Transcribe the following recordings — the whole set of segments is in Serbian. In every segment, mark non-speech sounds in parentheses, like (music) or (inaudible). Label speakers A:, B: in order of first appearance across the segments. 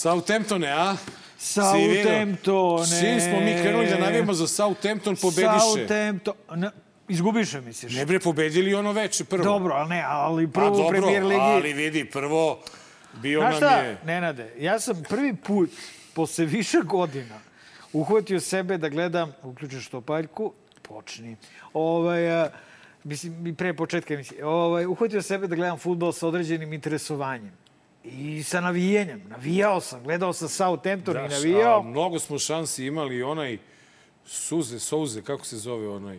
A: Southamptone, a?
B: Southamptone.
A: Čim smo mi krenuli da navijemo za Southampton, pobediše.
B: Southampton. Izgubiše, misliš?
A: Ne bre, pobedili ono veče prvo.
B: Dobro, ali ne, ali prvo u premier ligi.
A: ali vidi, prvo bio
B: Znaš
A: nam
B: šta,
A: je...
B: Nenade, ja sam prvi put, posle više godina, uhvatio sebe da gledam, uključiš štopaljku, počni. Ovaj, mislim, pre početka emisije, ovaj, uhvatio sebe da gledam futbol sa određenim interesovanjem. I sa navijenjem. Navijao sam, gledao sam Southampton i
A: Daš,
B: navijao.
A: a mnogo smo šansi imali onaj Suze, Souze, kako se zove onaj?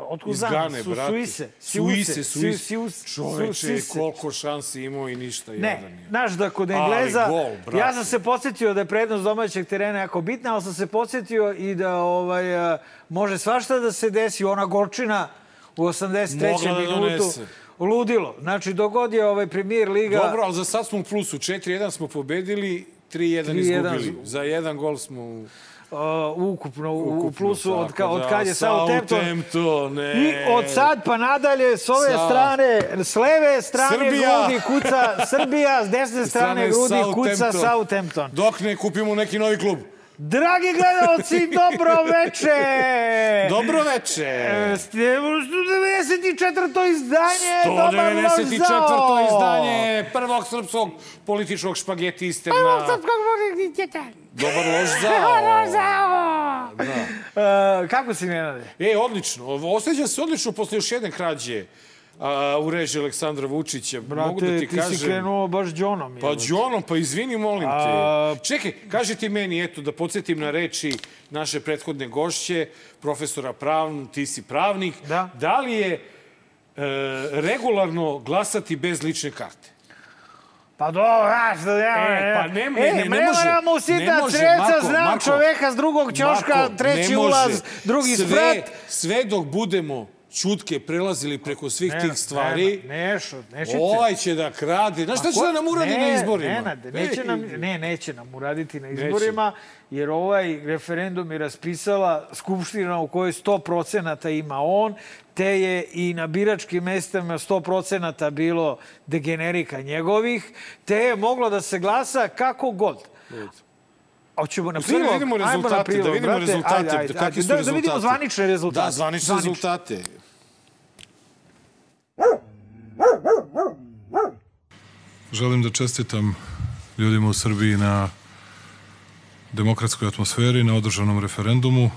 B: Otkud znam,
A: Gane,
B: su,
A: brate.
B: Suise.
A: Suise, Suise.
B: Siuse.
A: Čoveče,
B: Suise.
A: koliko šansi imao i ništa
B: Ne,
A: je.
B: znaš da kod
A: Ali
B: Engleza,
A: gol, brate.
B: ja sam se podsjetio da je prednost domaćeg terena jako bitna, ali sam se podsjetio i da ovaj, a, može svašta da se desi. Ona gorčina u 83.
A: Mogla da
B: minutu.
A: donese.
B: Ludilo. Znači, dogod je ovaj premier liga...
A: Dobro, ali za sad smo u plusu. 4-1 smo pobedili, 3-1
B: 3:1
A: izgubili. Za jedan gol smo u,
B: Uh, ukupno, u, u
A: ukupno,
B: plusu od, ka, od
A: da,
B: kad je Southampton.
A: Southampton, ne.
B: I od sad pa nadalje, s ove
A: Sa-
B: strane, s leve strane
A: Srbija.
B: grudi kuca (laughs) Srbija, s desne strane grudi kuca.
A: Southampton. Dok ne kupimo neki novi klub.
B: Dragi gledalci, (laughs) dobro veče!
A: Dobro veče.
B: E, Ste 194. izdanje, dobar loš
A: 194.
B: zao.
A: izdanje prvog srpskog političkog špageti isterna. (laughs) Dobar loš zao. Da.
B: E, kako si, Nenade?
A: E, odlično. Osjećam se odlično posle još jedne krađe a, u režiji Aleksandra Vučića. Mogu da
B: Brate,
A: ti,
B: ti,
A: kažem...
B: si krenuo baš džonom.
A: Pa. Đonom, pa izvini, molim te.
B: A-
A: Čekaj, kaži ti meni, eto, da podsjetim na reči naše prethodne gošće, profesora pravn, ti si pravnik.
B: Da.
A: Da li je e, regularno glasati bez lične karte?
B: Pa dobro, znaš da ja...
A: E, pa ne- ne-
B: e,
A: ne- ne može. Ne
B: sita
A: može,
B: creca,
A: Marko,
B: znam
A: Marko.
B: čoveka s drugog ćoška,
A: Marko,
B: treći ulaz, drugi
A: sve,
B: sprat.
A: Sve dok budemo čutke prelazili preko svih tih stvari,
B: Nema, nešo, nećete.
A: ovaj će da krade. Znaš šta će da nam uradi
B: ne,
A: na izborima?
B: Nenade, neće nam, ne, neće nam uraditi na izborima, jer ovaj referendum je raspisala Skupština u kojoj 100% ima on, te je i na biračkim mestima 100% bilo degenerika njegovih, te je moglo da se glasa kako god. Hoćemo na prilog?
A: da vidimo
B: Ajmo na
A: rezultate,
B: prilog,
A: da vidimo
B: brate.
A: rezultate,
B: Ajde, ajde,
A: kakvi
B: ajde.
A: su
B: da,
A: rezultate.
B: Da vidimo zvanične rezultate.
A: Da, zvanične rezultate.
C: Želim da čestitam ljudima u Srbiji na demokratskoj atmosferi, na održanom referendumu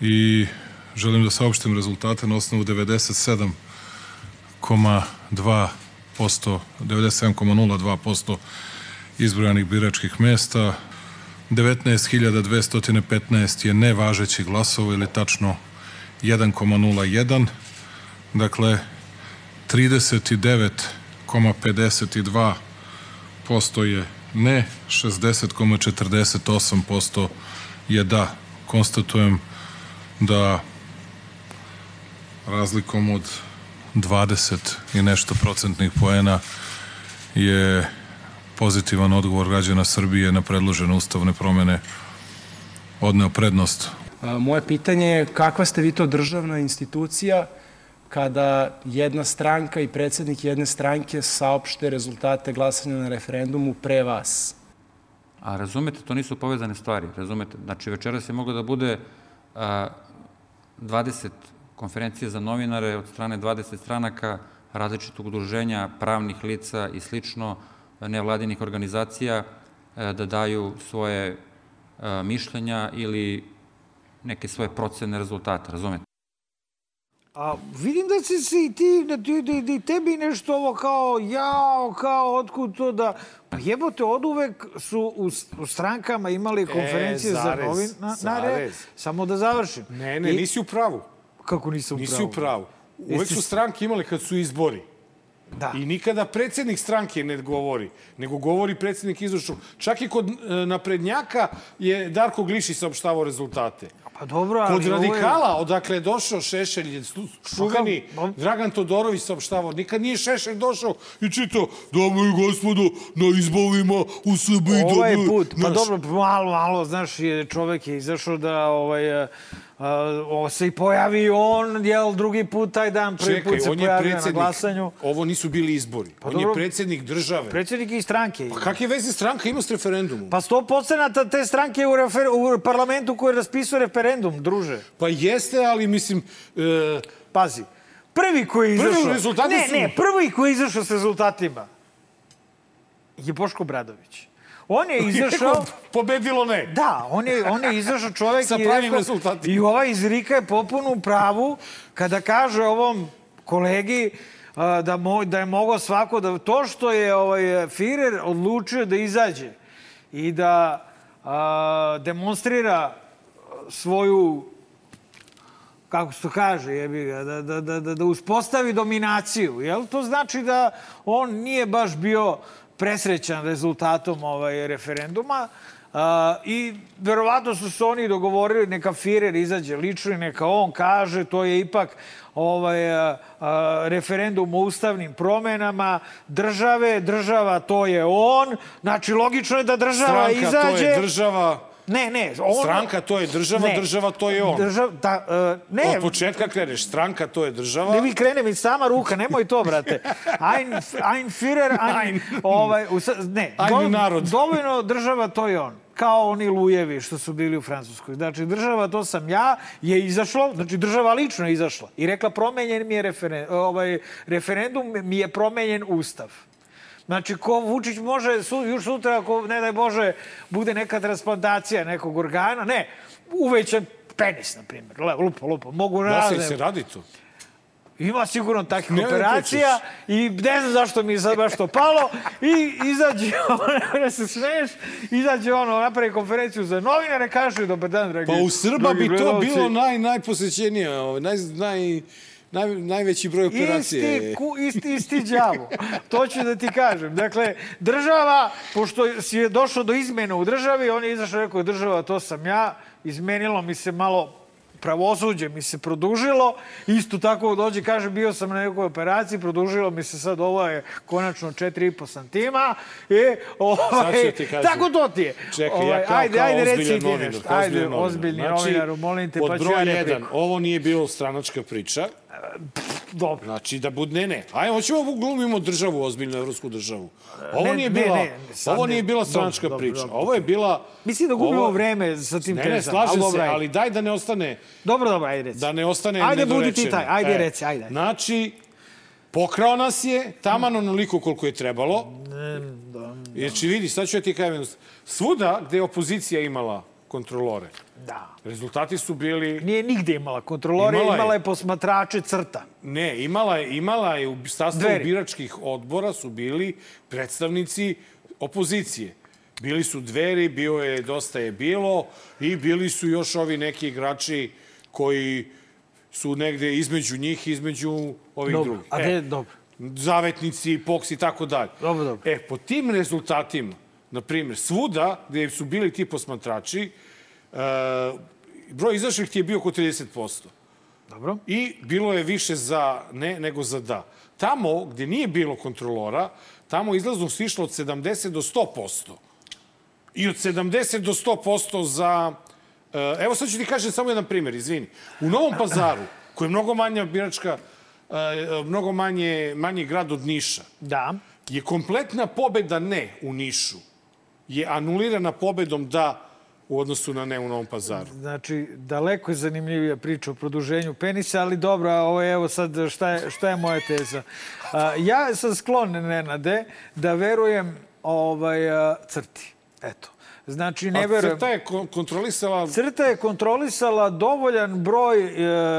C: i želim da saopštim rezultate na osnovu 97,2%, 97,02% izbrojanih biračkih mesta. 19.215 je nevažeći glasova ili tačno 1,01. Dakle, 39,52% je ne, 60,48% je da. Konstatujem da razlikom od 20 i nešto procentnih poena je pozitivan odgovor građana Srbije na predložene ustavne promene odneo prednost
D: Moje pitanje je kakva ste vi to državna institucija kada jedna stranka i predsednik jedne stranke saopšte rezultate glasanja na referendumu pre vas?
E: A razumete, to nisu povezane stvari, razumete? Znači, večeras je moglo da bude a, 20 konferencije za novinare od strane 20 stranaka, različitog udruženja, pravnih lica i slično, nevladinih organizacija, a, da daju svoje a, mišljenja ili neke svoje procene rezultata, razumete?
B: A vidim da si se i ti, da, ti, da, da i tebi nešto ovo kao jao, kao otkud to da... Pa jebote, od uvek su u, u strankama imali konferencije za
A: zarez,
B: novin... Na,
A: zarez.
B: samo da završim.
A: Ne, ne,
B: I-
A: nisi u pravu.
B: Kako nisam u
A: Nisi
B: pravu?
A: u pravu. Uvek su stranke imali kad su izbori.
B: Da.
A: I nikada predsednik stranke ne govori, nego govori predsednik izvršnog. Čak i kod e, naprednjaka je Darko Glišić saopštavao rezultate.
B: Pa dobro, ali...
A: Kod
B: ovo je-
A: radikala, odakle je došao Šešelj, je čuveni
B: Pa,
A: Dragan Todorović saopštavao. Nikad nije Šešelj došao i čitao, dame i gospodo, na izbovima u Srbiji...
B: Ovaj
A: dobiju-"
B: put, pa dobro, malo, malo, znaš, je, čovek je izašao da ovaj, ovo se i pojavi on, jel, drugi put taj dan, prvi
A: Čekaj,
B: put se
A: on je
B: pojavio na
A: predsednik.
B: glasanju.
A: Ovo nisu bili izbori. on je
B: dobro.
A: predsednik države.
B: Predsjednik i stranke.
A: Pa kakve veze stranka ima s referendumom?
B: Pa sto procenata te stranke u, refer, u parlamentu koji raspisuje referendum, druže.
A: Pa jeste, ali mislim... E,
B: Pazi, prvi koji je
A: Prvi
B: izašao...
A: rezultati
B: ne,
A: su-
B: ne, prvi koji je izašao s rezultatima je Boško Bradović. On je (laughs) izašao...
A: Pobedilo ne.
B: Da, on je, on je izašao čovek (laughs)
A: Sa
B: i
A: pravim
B: rekao,
A: rezultatima.
B: I ova izrika je popuno u pravu kada kaže ovom kolegi da, mo, da je mogao svako da... To što je ovaj, Firer odlučio da izađe i da a, demonstrira svoju kako se to kaže, jebi ga, da, da, da, da, da uspostavi dominaciju, jel? To znači da on nije baš bio presrećan rezultatom ovaj referenduma uh, i verovatno su se oni dogovorili neka Firer izađe lično i neka on kaže, to je ipak ovaj, a, referendum o ustavnim promenama države, država to je on, znači logično je da država
A: Stranka,
B: izađe...
A: to je država.
B: Ne, ne. On...
A: Stranka, to je država, država, to je on.
B: Držav, da, uh, ne,
A: Od početka kreneš. Stranka, to je država.
B: ne, vi krene mi sama ruka, nemoj to, brate. Ein, ein Führer, ein,
A: Ein.
B: ovaj, usa, ne,
A: Ein narod.
B: dovoljno država, to je on. Kao oni lujevi što su bili u Francuskoj. Znači, država, to sam ja, je izašlo, znači država lično je izašla i rekla promenjen mi je referen, ovaj, referendum, mi je promenjen ustav. Znači, ko Vučić može, su, još sutra, ako, ne daj Bože, bude neka transplantacija nekog organa, ne, uvećan penis, na primjer, Le, lupo, lupo, mogu
A: Da se,
B: razne...
A: se radi to.
B: Ima sigurno takvih
A: Ne,
B: operacija i ne znam zašto mi je sad baš to palo i izađe, (laughs) ne se smeješ, izađe ono, napravi konferenciju za novinare, kaže, dobar dan, dragi
A: Pa u Srba bi to
B: gledalci."
A: bilo naj, najposećenije, ovaj, naj, naj, naj, najveći broj operacije.
B: Isti, ku, isti, isti đavo. To ću da ti kažem. Dakle, država, pošto si je došlo do izmene u državi, on je izašao i rekao, država, to sam ja, izmenilo mi se malo pravosuđe mi se produžilo, isto tako dođe, kaže, bio sam na nekoj operaciji, produžilo mi se sad, ovo je konačno 4,5 santima, i, ovaj,
A: kažem.
B: tako to ti je.
A: Čekaj, ja kao,
B: ajde,
A: kao
B: ajde,
A: ozbiljan
B: reci ti
A: novinar.
B: nešto. Ajde,
A: ozbiljan novinar.
B: ozbiljni
A: Znači,
B: novinaru, molim te,
A: pod
B: pa ću
A: broj
B: ja
A: jedan,
B: repliku.
A: ovo nije bilo stranačka priča.
B: Dobro.
A: Znači, da bude, ne, ne. Ajde, hoćemo da glumimo državu, ozbiljnu evropsku državu. Ovo
B: Ne,
A: nije
B: ne,
A: bila,
B: ne, sad
A: ovo
B: ne.
A: nije bila stranačka
B: dobro,
A: priča.
B: dobro.
A: Ovo je bila...
B: Mislim da gubimo
A: ovo-
B: vreme sa tim
A: Ne, ne,
B: tezama.
A: slažem se,
B: ajde.
A: ali daj da ne ostane
B: Dobro, dobro, ajde reci.
A: da ne ostane
B: Ajde, budi
A: nedorečeno.
B: ti taj, ajde, reci, ajde.
A: Znači, pokrao nas je, taman onoliko koliko je trebalo. Jer će vidi, sad ću ja ti kažem, svuda gde je opozicija imala kontrolore,
B: Da.
A: rezultati su bili...
B: Nije nigde imala kontrolore,
A: Imala
B: imala
A: je.
B: je, posmatrače crta.
A: Ne, imala je, imala je u sastavu
B: Dveri.
A: biračkih odbora su bili predstavnici opozicije. Bili su dveri, bio je dosta je bilo i bili su još ovi neki igrači koji su negde između njih, između ovih
B: Dobro,
A: drugih.
B: a gde, dobro.
A: zavetnici, POKS i tako dalje.
B: Dobro, dobro.
A: E, po tim rezultatima, na primjer, svuda gde su bili ti posmatrači, broj izašlih ti je bio oko 30%.
B: Dobro.
A: I bilo je više za ne nego za da. Tamo gde nije bilo kontrolora, tamo izlaznost išla od 70 do 100%. I od 70 do 100% za... eh, Evo sad ću ti kažem samo jedan primjer, izvini. U Novom pazaru, koji je mnogo manja biračka, eh, mnogo manje, manji grad od Niša,
B: Da.
A: je kompletna pobeda ne u Nišu je anulirana pobedom da u odnosu na ne u Novom pazaru.
B: Znači, daleko je zanimljivija priča o produženju penisa, ali dobro, ovo je, evo sad, šta je, šta je moja teza? A, ja sam sklon, Nenade, da verujem ovaj, crti. Eto. Znači, ne
A: A
B: verujem...
A: crta je kon- kontrolisala
B: Crta je kontrolisala dovoljan broj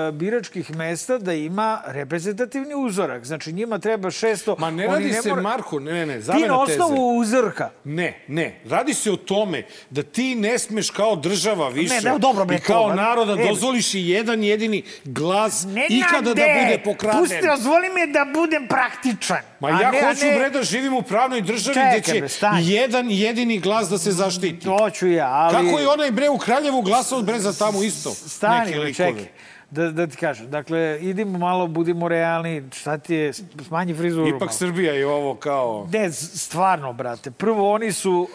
B: e, biračkih mesta da ima reprezentativni uzorak. Znači, njima treba 600...
A: Ma ne radi se,
B: mora-
A: Marko, ne, ne, ne,
B: Ti
A: zamena
B: na
A: teze.
B: osnovu uzorka.
A: Ne, ne. Radi se o tome da ti ne smeš kao država više
B: Ne, ne, dobro,
A: i kao
B: to, ma-
A: narod da
B: e,
A: dozvoliš i jedan jedini glas
B: Nenade,
A: ikada da bude pokraden.
B: Pusti, dozvoli me da budem praktičan.
A: Ma
B: a
A: ja
B: ne, a
A: hoću,
B: ne-
A: bre, da živim u pravnoj državi
B: Čekaj,
A: gde će jedan jedini glas da se zaštiti.
B: Hoću ja, ali...
A: Kako je onaj, bre, u Kraljevu glasao, bre, za tamo isto?
B: Stani, čekaj. Da, da ti kažem. Dakle, idimo malo, budimo realni. Šta ti je, smanji frizuru
A: Ipak
B: malo.
A: Srbija je ovo kao...
B: Ne, stvarno, brate. Prvo, oni su...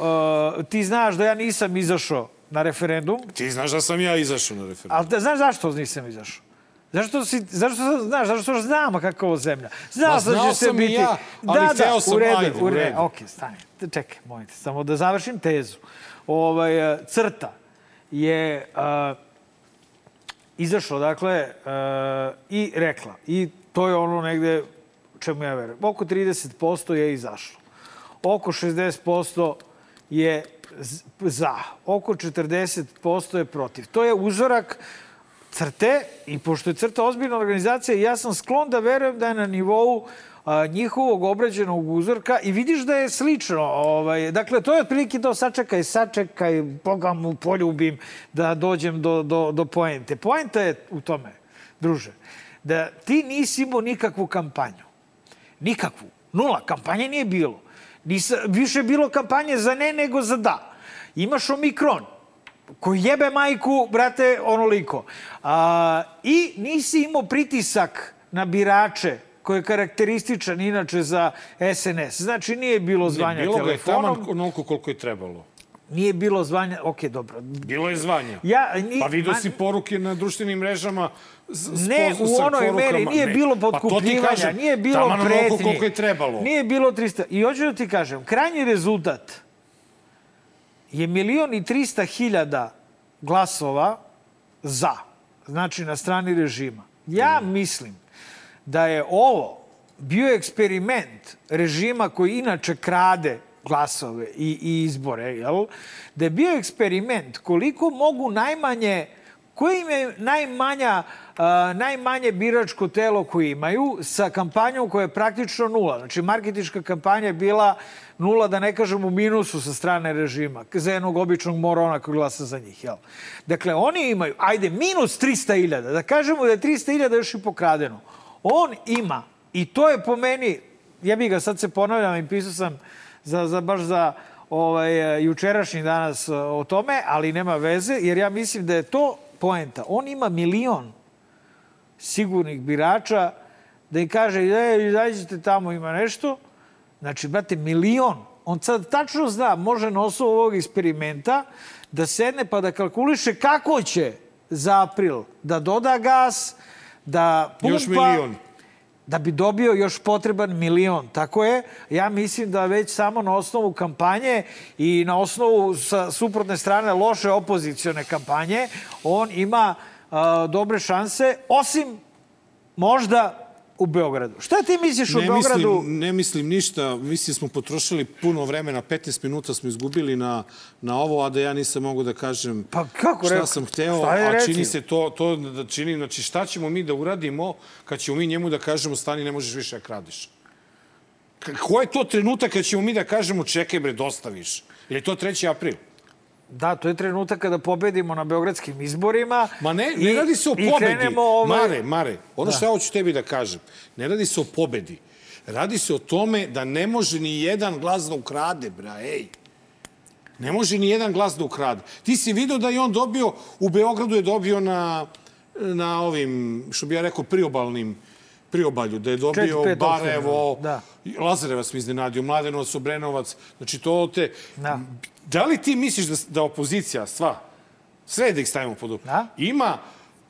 B: Uh, ti znaš da ja nisam izašao na referendum,
A: Ti znaš da sam ja izašao na referendum.
B: ali da, znaš zašto nisam izašao? Zašto si, zašto znaš, zašto što znamo je ovo zemlja? Znao
A: Ma,
B: sam da će se biti...
A: ja, ali hteo sam,
B: u redu,
A: ajde, u
B: redu. Ok, stani, čekaj, molim te, samo da završim tezu. Ovaj, e, crta je uh, izašla, dakle, uh, i rekla, i to je ono negde čemu ja verujem, oko 30% je izašlo. Oko 60% je za, oko 40% je protiv. To je uzorak crte i pošto je crta ozbiljna organizacija, ja sam sklon da verujem da je na nivou a, njihovog obrađenog uzorka i vidiš da je slično. Ovaj, dakle, to je otprilike to sačekaj, sačekaj, Boga mu poljubim da dođem do, do, do poente. Poenta je u tome, druže, da ti nisi imao nikakvu kampanju. Nikakvu. Nula. Kampanje nije bilo. Nisa, više bilo kampanje za ne nego za da. Imaš omikron koji jebe majku, brate, onoliko. A, I nisi imao pritisak na birače koji je karakterističan inače za SNS. Znači, nije bilo zvanja
A: Bilo ga je
B: telefonom,
A: taman onoliko koliko je trebalo.
B: nije bilo zvanja... Ok, dobro.
A: Bilo je zvanja.
B: Ja, ni,
A: Pa vidio si poruke na društvenim mrežama s, s
B: Ne,
A: poz-
B: u onoj meri nije
A: Ne.
B: bilo
A: Pa
B: potkupljivanja,
A: kažem,
B: nije bilo pretnji.
A: koliko je trebalo.
B: Nije bilo 300. I hoću da ti kažem, krajnji rezultat je milion i 300 hiljada glasova za, znači na strani režima. Ja mislim da je ovo bio eksperiment režima koji inače krade glasove i, i izbore, jel? Da je bio eksperiment koliko mogu najmanje koji im je najmanja, a, najmanje biračko telo koje imaju sa kampanjom koja je praktično nula. Znači, marketička kampanja je bila nula, da ne kažem u minusu sa strane režima, za jednog običnog morona koji glasa za njih. Jel? Dakle, oni imaju, ajde, minus 300.000, da kažemo da je 300.000 još i pokradeno. On ima, i to je po meni, ja bih ga sad se ponavljam i pisao sam za, za baš za ovaj, jučerašnji danas eh, o tome, ali nema veze, jer ja mislim da je to poenta. On ima milion sigurnih birača da im kaže, e, izađite tamo, ima nešto. Znači, brate, milion. On sad tačno zna, može na osnovu ovog eksperimenta da sedne pa da kalkuliše kako će za april da doda gas, da pumpa...
A: Još milion.
B: Da bi dobio još potreban milion. Tako je. Ja mislim da već samo na osnovu kampanje i na osnovu sa suprotne strane loše opozicione kampanje, on ima a, dobre šanse, osim možda u Beogradu. Šta ti misliš
A: Ne
B: Beogradu?
A: mislim, ne mislim ništa. Mislim smo potrošili puno vremena, 15 minuta smo izgubili na, na ovo, a da ja nisam mogu da kažem
B: Pa kako
A: šta
B: rekao?
A: sam hteo,
B: Šta
A: a
B: reci?
A: čini se to, to da čini, znači šta ćemo mi da uradimo kad ćemo mi njemu da kažemo stani, ne možeš više da kradiš. Ko je to trenutak kad ćemo mi da kažemo čekaj bre, dostaviš? Je to 3. april?
B: Da, to je trenutak kada pobedimo na beogradskim izborima.
A: Ma ne, ne
B: i-
A: radi se o pobedi.
B: ovaj...
A: Mare, Mare, ono što ja hoću tebi da kažem, ne radi se o pobedi. Radi se o tome da ne može ni jedan glas da ukrade, bra, ej. Ne može ni jedan glas da ukrade. Ti si vidio da je on dobio, u Beogradu je dobio na, na ovim, što bi ja rekao, priobalnim priobalju, da je dobio Barajevo,
B: opština,
A: Lazarevac mi iznenadio, Mladenovac, Obrenovac, znači to te...
B: Da.
A: Da li ti misliš da, da opozicija, sva, sve da ih stavimo pod up,
B: Da.
A: ima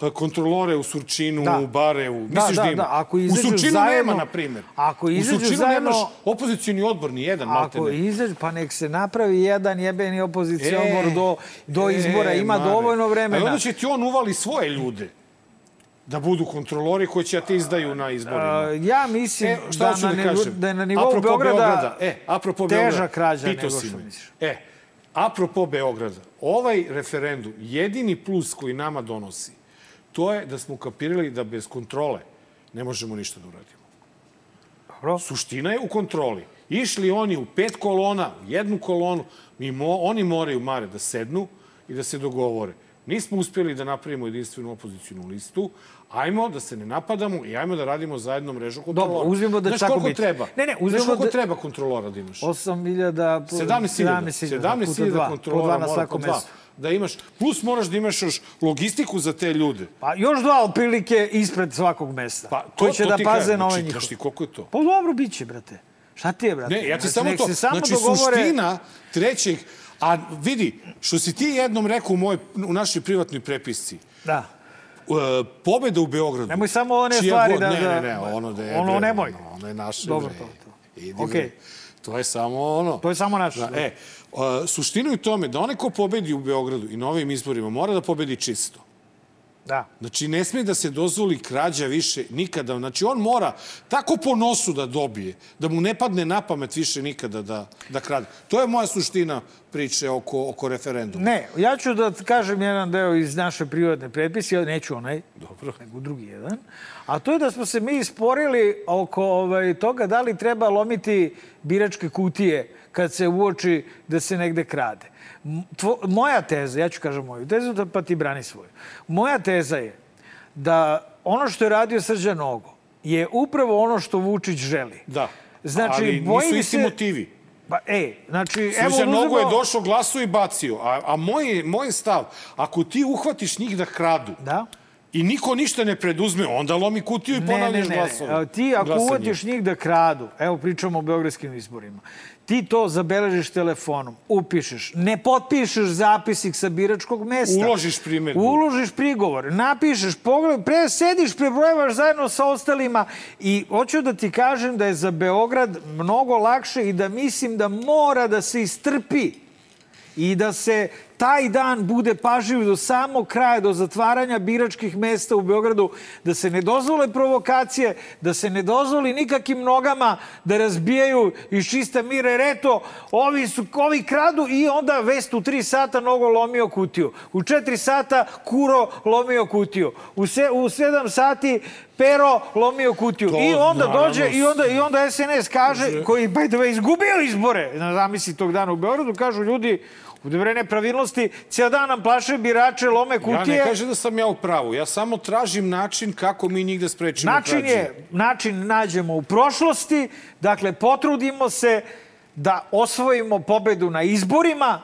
A: e, kontrolore u Surčinu,
B: Da.
A: u Barevu.
B: Da,
A: Misliš da,
B: da,
A: ima?
B: da, ako
A: u
B: izađu
A: Surčinu
B: zajedno-
A: nema, na primjer.
B: ako izađu
A: u Surčinu
B: zajedno-
A: nemaš opozicioni odbor, ni jedan,
B: Ako izađe, pa nek se napravi jedan jebeni opozicion
A: E,
B: odbor do, do izbora. Ima
A: Mare.
B: dovoljno
A: A
B: vremena.
A: onda će ti on uvali svoje ljude da budu kontrolori koji će da te izdaju na izborima.
B: A, ja mislim
A: E,
B: da,
A: hoću
B: na
A: da kažem?
B: da je na nivou
A: Apropo
B: Beograda,
A: e, apropo
B: teža
A: Beograda,
B: krađa nego što misliš.
A: E, apropo Beograda, ovaj referendum, jedini plus koji nama donosi, to je da smo kapirali da bez kontrole ne možemo ništa da uradimo.
B: Dobro.
A: Suština je u kontroli. Išli oni u pet kolona, u jednu kolonu, mi mo, oni moraju, Mare, da sednu i da se dogovore. Nismo uspjeli da napravimo jedinstvenu opozicijnu listu, ajmo da se ne napadamo i ajmo da radimo zajedno mrežu kontrolora.
B: Dobro, uzmimo da
A: Znaš koliko
B: biti.
A: treba?
B: Ne, ne,
A: Znaš
B: uzmimo
A: koliko
B: da-
A: treba kontrolora da imaš?
B: 8.000 plus
A: 17.000. 17.000 kontrolora
B: na
A: mora po dva.
B: mesto.
A: Da imaš, plus moraš da imaš još logistiku za te ljude.
B: Pa još dva otprilike ispred svakog mesta.
A: Pa, to,
B: koji će
A: to
B: da paze
A: kažem.
B: na ovaj
A: Znači,
B: njihov.
A: Znaš ti koliko je to?
B: Pa dobro, bit će, brate. Šta ti je, brate?
A: Ne, ja ti
B: Znači,
A: samo to...
B: Samo
A: znači,
B: dogovore...
A: suština trećeg A vidi, što si ti jednom rekao u, moj, u našoj privatnoj prepisci,
B: Da.
A: Uh, pobeda u Beogradu.
B: Nemoj samo one stvari
A: god-
B: da-
A: Ne,
B: da-
A: ne, ne, ono da je...
B: ono
A: bre,
B: nemoj.
A: Ono, ono je naše,
B: Dobro,
A: bre.
B: to, to.
A: Idi, bre. To je samo ono...
B: To je samo naše.
A: Da, e, uh, suština je u tome da onaj ko pobedi u Beogradu i na ovim izborima mora da pobedi čisto.
B: Da.
A: Znači, ne smije da se dozvoli krađa više nikada. Znači, on mora tako po nosu da dobije, da mu ne padne na pamet više nikada da, da krade. To je moja suština priče oko, oko referenduma.
B: Ne, ja ću da kažem jedan deo iz naše privatne prepise, ja neću onaj, Dobro. nego drugi jedan. A to je da smo se mi isporili oko ovaj, toga da li treba lomiti biračke kutije kad se uoči da se negde krade. Tvo, moja teza, ja ću kažem moju tezu, da pa ti brani svoju. Moja teza je da ono što je radio Srđan Nogo je upravo ono što Vučić želi.
A: Da.
B: Znači,
A: Ali nisu isti
B: se-
A: motivi.
B: Pa, ej, znači, evo,
A: Srđan Nogo je došao, glasao i bacio. A, a moj, moj stav, ako ti uhvatiš njih da kradu
B: Da?
A: i niko ništa ne preduzme, onda lomi kutiju i
B: Ne, ne,
A: ponavljaš
B: ne,
A: glasove.
B: ne. A Ti ako uvatiš njih da kradu, evo pričamo o beogradskim izborima, ti to zabeležiš telefonom, upišeš, ne potpišeš zapisnik sa biračkog mesta.
A: Uložiš primedbu.
B: Uložiš prigovor, napišeš, pogled, pre sediš, prebrojevaš zajedno sa ostalima i hoću da ti kažem da je za Beograd mnogo lakše i da mislim da mora da se istrpi i da se taj dan bude pažljiv do samog kraja, do zatvaranja biračkih mesta u Beogradu, da se ne dozvole provokacije, da se ne dozvoli nikakvim nogama da razbijaju iz čista mira, jer eto, ovi, su, ovi kradu i onda vest u tri sata nogo lomio kutiju. U četiri sata kuro lomio kutiju. U, se, u sedam sati pero lomio kutiju.
A: To,
B: I onda
A: naravno,
B: dođe i onda, i onda SNS kaže, koji by the way izgubio izbore, na zamisli tog dana u Beogradu, kažu ljudi, u bre nepravilnosti, cijel dan nam plaše birače, lome
A: Ja
B: kutije.
A: ne kažem da sam ja u pravu. Ja samo tražim način kako mi njih da sprečimo
B: Način
A: krađe.
B: je, način nađemo u prošlosti, dakle, potrudimo se da osvojimo pobedu na izborima,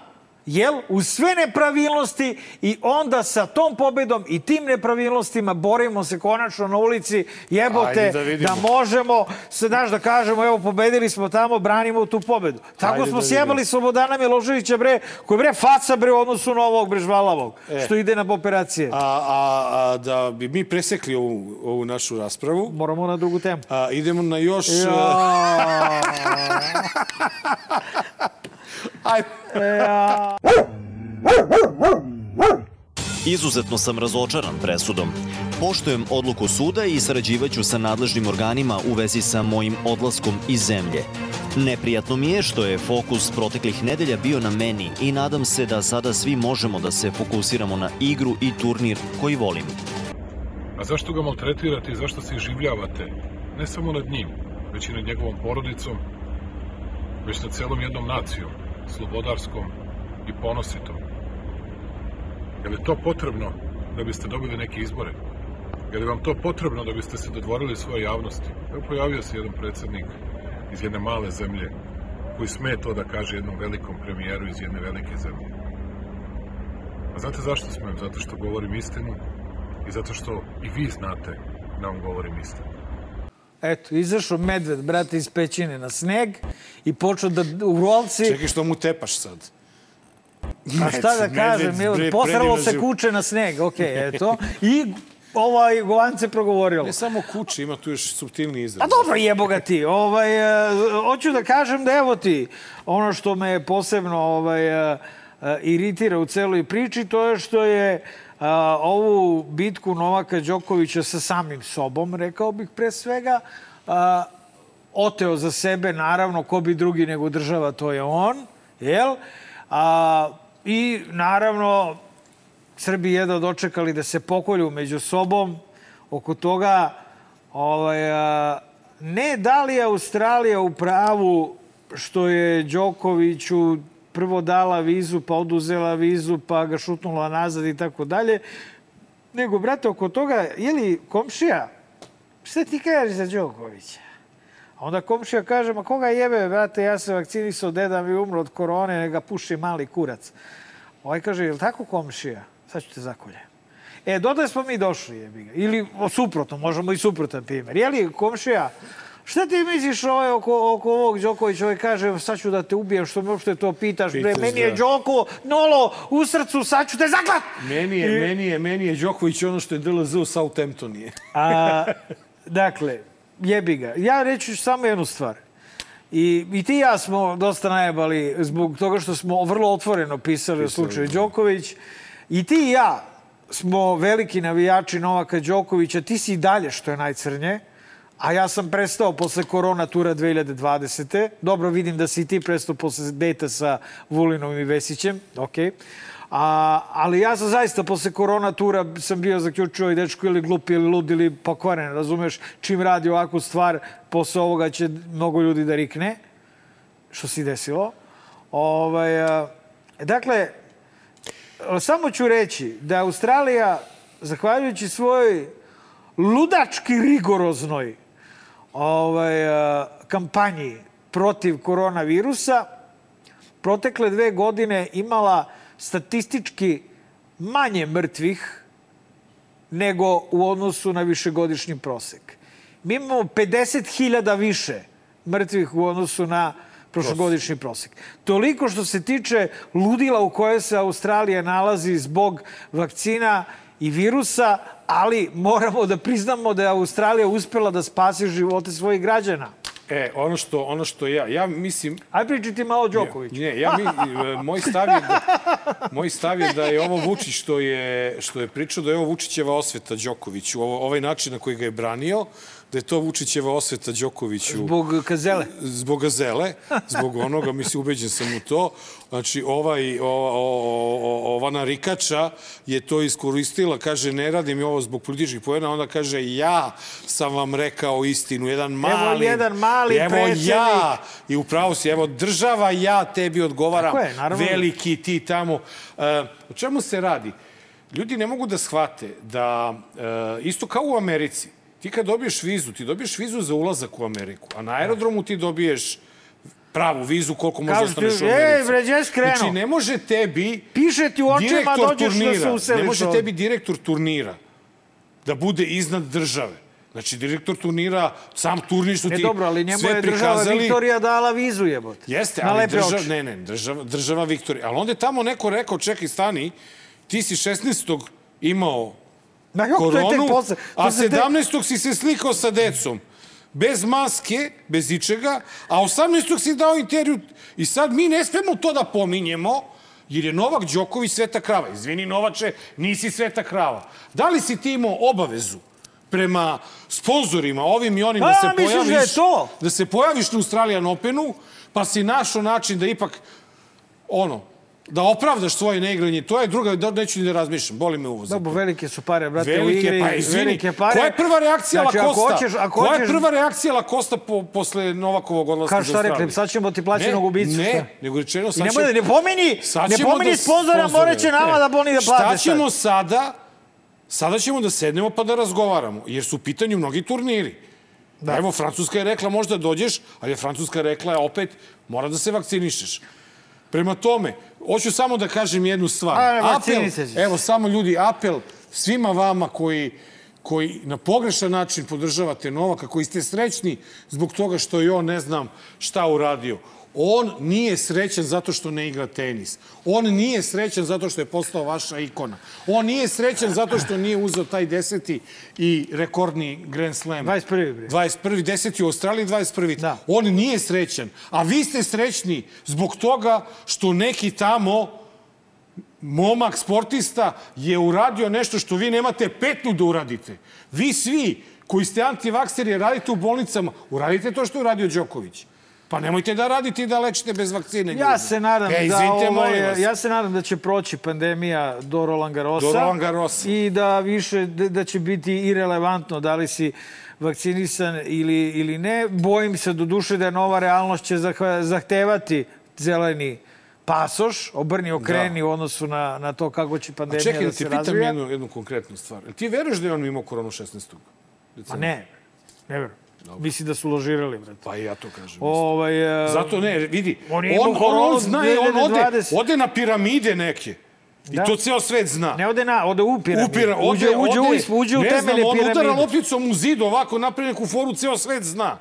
B: jel, uz sve nepravilnosti i onda sa tom pobedom i tim nepravilnostima borimo se konačno na ulici, jebote,
A: Ajde da vidimo.
B: da možemo, se, znaš, da kažemo, evo, pobedili smo tamo, branimo tu pobedu. Tako
A: Ajde
B: smo
A: da
B: sjebali
A: vidimo.
B: Slobodana Miloševića, bre, koji bre, faca, bre, u odnosu na ovog, bre, žvalavog,
A: E.
B: što ide na operacije.
A: A, a, a da bi mi presekli ovu, ovu našu raspravu,
B: Moramo na drugu temu.
A: a, idemo na još...
B: Ja. (laughs)
A: Aj,
F: Izuzetno sam razočaran presudom. Poštujem odluku suda i sarađivaću sa nadležnim organima u vezi sa mojim odlaskom iz zemlje. Neprijatno mi je što je fokus proteklih nedelja bio na meni i nadam se da sada svi možemo da se fokusiramo na igru i turnir koji volim.
C: A zašto ga maltretirate i zašto se iživljavate? Ne samo nad njim, već i nad njegovom porodicom, već nad celom jednom nacijom, slobodarskom i ponositom. Je li to potrebno da biste dobili neke izbore? Je li vam to potrebno da biste se dodvorili svoje javnosti? Evo pojavio se jedan predsednik iz jedne male zemlje koji sme to da kaže jednom velikom premijeru iz jedne velike zemlje. A znate zašto smem? Zato što govorim istinu i zato što i vi znate da vam govorim istinu.
B: Eto, izašao medved, brate, iz pećine na sneg i počeo da u rolci...
A: čekaj što mu tepaš sad.
B: A šta da kažem, Milo, posralo se kuće na sneg, okej, eto. I ovaj govance progovorilo.
A: Ne samo kuće, ima tu još subtilni izraz.
B: A dobro, jebo ga ti. Ovaj, e, hoću da kažem da evo ti, ono što me posebno ovaj, e, e, iritira u celoj priči, to je što je ovu bitku Novaka Đokovića sa samim sobom, rekao bih pre svega, oteo za sebe, naravno, ko bi drugi nego država, to je on, jel? A, I, naravno, Srbi jedva dočekali da se pokolju među sobom oko toga ovaj, a, ne da li je Australija u pravu što je Đokoviću prvo dala vizu, pa oduzela vizu, pa ga šutnula nazad i tako dalje, nego, brate, oko toga, je li komšija, šta ti kažeš za Đokovića? A onda komšija kaže, ma koga jebe, brate, ja se vakcinisao, deda mi umro od korone, ne ga puši mali kurac. Ovaj kaže, je li tako komšija? Sad ću te zakolje. E, dodaj smo mi došli, jebi ga. Ili suprotno, možemo i suprotan primjer. Je li komšija Šta ti misliš ovaj oko, oko ovog Đokovića? Ovaj kaže, sad ću da te ubijem, što me uopšte to pitaš. Bre, meni je
A: da.
B: Đoko, Nolo, u srcu, sad ću te zaklat!
A: Meni je, meni je, meni je Đoković ono što je DLZ u Southamptonije.
B: A, dakle, jebi ga. Ja reći ću samo jednu stvar. I, I ti i ja smo dosta najebali zbog toga što smo vrlo otvoreno pisali o slučaju Đoković. I ti i ja smo veliki navijači Novaka Đokovića. Ti si i dalje, što je najcrnje. A ja sam prestao posle korona tura 2020. Dobro, vidim da si i ti prestao posle dejta sa Vulinom i Vesićem. Okej. A, ali ja sam zaista posle korona tura sam bio zaključio i dečko ili glup ili lud ili pokvaren, razumeš? Čim radi ovakvu stvar, posle ovoga će mnogo ljudi da rikne, što se i desilo. Ovaj, a, dakle, samo ću reći da Australija, zahvaljujući svojoj ludački rigoroznoj ovaj, kampanji protiv koronavirusa, protekle dve godine imala statistički manje mrtvih nego u odnosu na višegodišnji prosek. Mi imamo 50.000 više mrtvih u odnosu na prošlogodišnji prosek. Toliko što se tiče ludila u kojoj se Australija nalazi zbog vakcina i virusa, ali moramo da priznamo da je Australija uspela da spasi živote svojih građana.
A: E, ono što, ono što ja, ja mislim,
B: Aj pričaj ti malo o Đokoviću.
A: Ne, ja mi, moj stav je da, moj stav je da je ovo Vučić što je, što je pričao da je ovo Vučićeva osveta Đokoviću, ovo, ovaj način na koji ga je branio, da je to Vučićeva osveta Đokoviću.
B: Zbog kazele.
A: Zbog gazele, zbog (laughs) onoga, mislim, ubeđen sam u to. Znači, ovaj, o, o, ova narikača je to iskoristila, kaže, ne radim ovo zbog političkih pojena, onda kaže, ja sam vam rekao istinu, jedan mali...
B: jedan mali
A: evo
B: predsednik.
A: ja, i upravo si, evo, država, ja tebi odgovaram,
B: Tako je, naravno.
A: veliki ti tamo. Uh, o čemu se radi? Ljudi ne mogu da shvate da, uh, isto kao u Americi, ti kad dobiješ vizu, ti dobiješ vizu za ulazak u Ameriku, a na aerodromu ti dobiješ pravu vizu koliko možeš
B: ti,
A: ostaneš u
B: ej,
A: Americi.
B: gdje si krenuo?
A: Znači, ne može tebi
B: Piše ti u očima, dođeš da se
A: turnira,
B: useliš
A: ne može tebi direktor turnira da bude iznad države. Znači, direktor turnira, sam turnir su
B: E
A: ti
B: dobro, ali njemu
A: sve
B: je država
A: prikazali.
B: Viktorija dala vizu jebote.
A: Jeste,
B: Na
A: ali država, ne, ne, država, država Viktorija. Ali onda je tamo neko rekao, čekaj, stani, ti si 16. imao
B: Ma jok, to je tek
A: koronu,
B: posle. To
A: a
B: se tek-
A: 17. si se slikao sa decom. Bez maske, bez ičega, a 18. si dao intervju. I sad mi ne smemo to da pominjemo, jer je Novak Đoković sveta krava. Izvini, Novače, nisi sveta krava. Da li si ti imao obavezu prema sponzorima, ovim i onim, da se
B: misliš da
A: pojaviš,
B: to?
A: da se pojaviš na Australian Openu, pa si našao način da ipak, ono, da opravdaš svoje neigranje, to je druga, da, neću ni da razmišljam, boli me uvo. za
B: Dobro, velike su pare, brate, u
A: Velike,
B: igri.
A: pa izvini,
B: velike pare.
A: koja je prva reakcija
B: znači,
A: Lakosta?
B: Ako hoćeš, ako
A: koja je
B: hoćeš,
A: prva reakcija Lakosta po, posle Novakovog odlaska
B: Kao šta
A: Australije?
B: rekli, sad ćemo ti plaćenog
A: ne,
B: ubicu.
A: Ne,
B: šta?
A: nego rečeno sad
B: nemoj da ne pomeni,
A: sad
B: ne
A: ćemo
B: pomeni
A: da
B: sponzora, morat će nama
A: Ne.
B: da boni da plate
A: Šta ćemo
B: sad.
A: sada? Sada ćemo da sednemo pa da razgovaramo, jer su u pitanju mnogi turniri. Da. Evo, Francuska je rekla možda dođeš, ali je Francuska rekla opet mora da se vakcinišeš. Prema tome, hoću samo da kažem jednu stvar.
B: A,
A: apel, evo samo ljudi, apel svima vama koji koji na pogrešan način podržavate Novaka, koji ste srećni zbog toga što je on ne znam šta uradio. On nije srećan zato što ne igra tenis. On nije srećan zato što je postao vaša ikona. On nije srećan zato što nije uzeo taj deseti i rekordni Grand Slam.
B: 21. bre.
A: 21. 10. u Australiji, 21.
B: Da.
A: On nije srećan. A vi ste srećni zbog toga što neki tamo momak sportista je uradio nešto što vi nemate petnu da uradite. Vi svi koji ste antivakseri radite u bolnicama, uradite to što je uradio Đoković. Pa nemojte da radite i da lečite bez vakcine.
B: Ja
A: ljudi.
B: se nadam
A: e,
B: da
A: molim vas.
B: ovaj, ja se nadam da će proći pandemija do Roland Garrosa.
A: Do Roland Garrosa.
B: I da više da, da će biti irelevantno da li si vakcinisan ili ili ne. Bojim se do duše da nova realnost će zah- zahtevati zeleni pasoš, obrni okreni u odnosu na, na to kako će
A: A
B: pandemija
A: čekaj,
B: da
A: da
B: se
A: ti pitam
B: razvija.
A: jednu, jednu konkretnu stvar. Ti veruješ da je on imao koronu 16.
B: Ma ne, ne verujem. Mislim da su ložirali, brate.
A: Pa i ja to kažem.
B: Ovaj, e,
A: Zato ne, vidi,
B: On
A: on, on, on, zna, i on ode,
B: 2020.
A: ode na piramide neke. I
B: Da.
A: to ceo svet zna.
B: Ne ode na, ode u piramid.
A: Upira, ode,
B: uđe, uđe,
A: ode,
B: u, uđe u
A: ne
B: temelje
A: znam, on udara
B: piramide.
A: lopticom u zid, ovako napravi neku foru, ceo svet zna.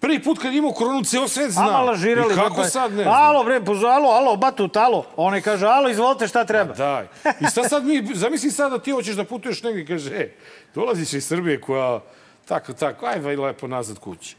A: Prvi put kad imao koronu, ceo svet zna.
B: Ama lažirali.
A: I kako
B: pa,
A: sad ne znam?
B: Alo, bre, pozo, alo, alo, batut, alo. Onaj kaže, alo, izvolite, šta treba?
A: Daj. I šta sad mi, (laughs) zamisli sad da ti hoćeš da putuješ negdje i kaže, e, dolaziš iz Srbije koja, tako, tako, aj vaj lepo nazad kući.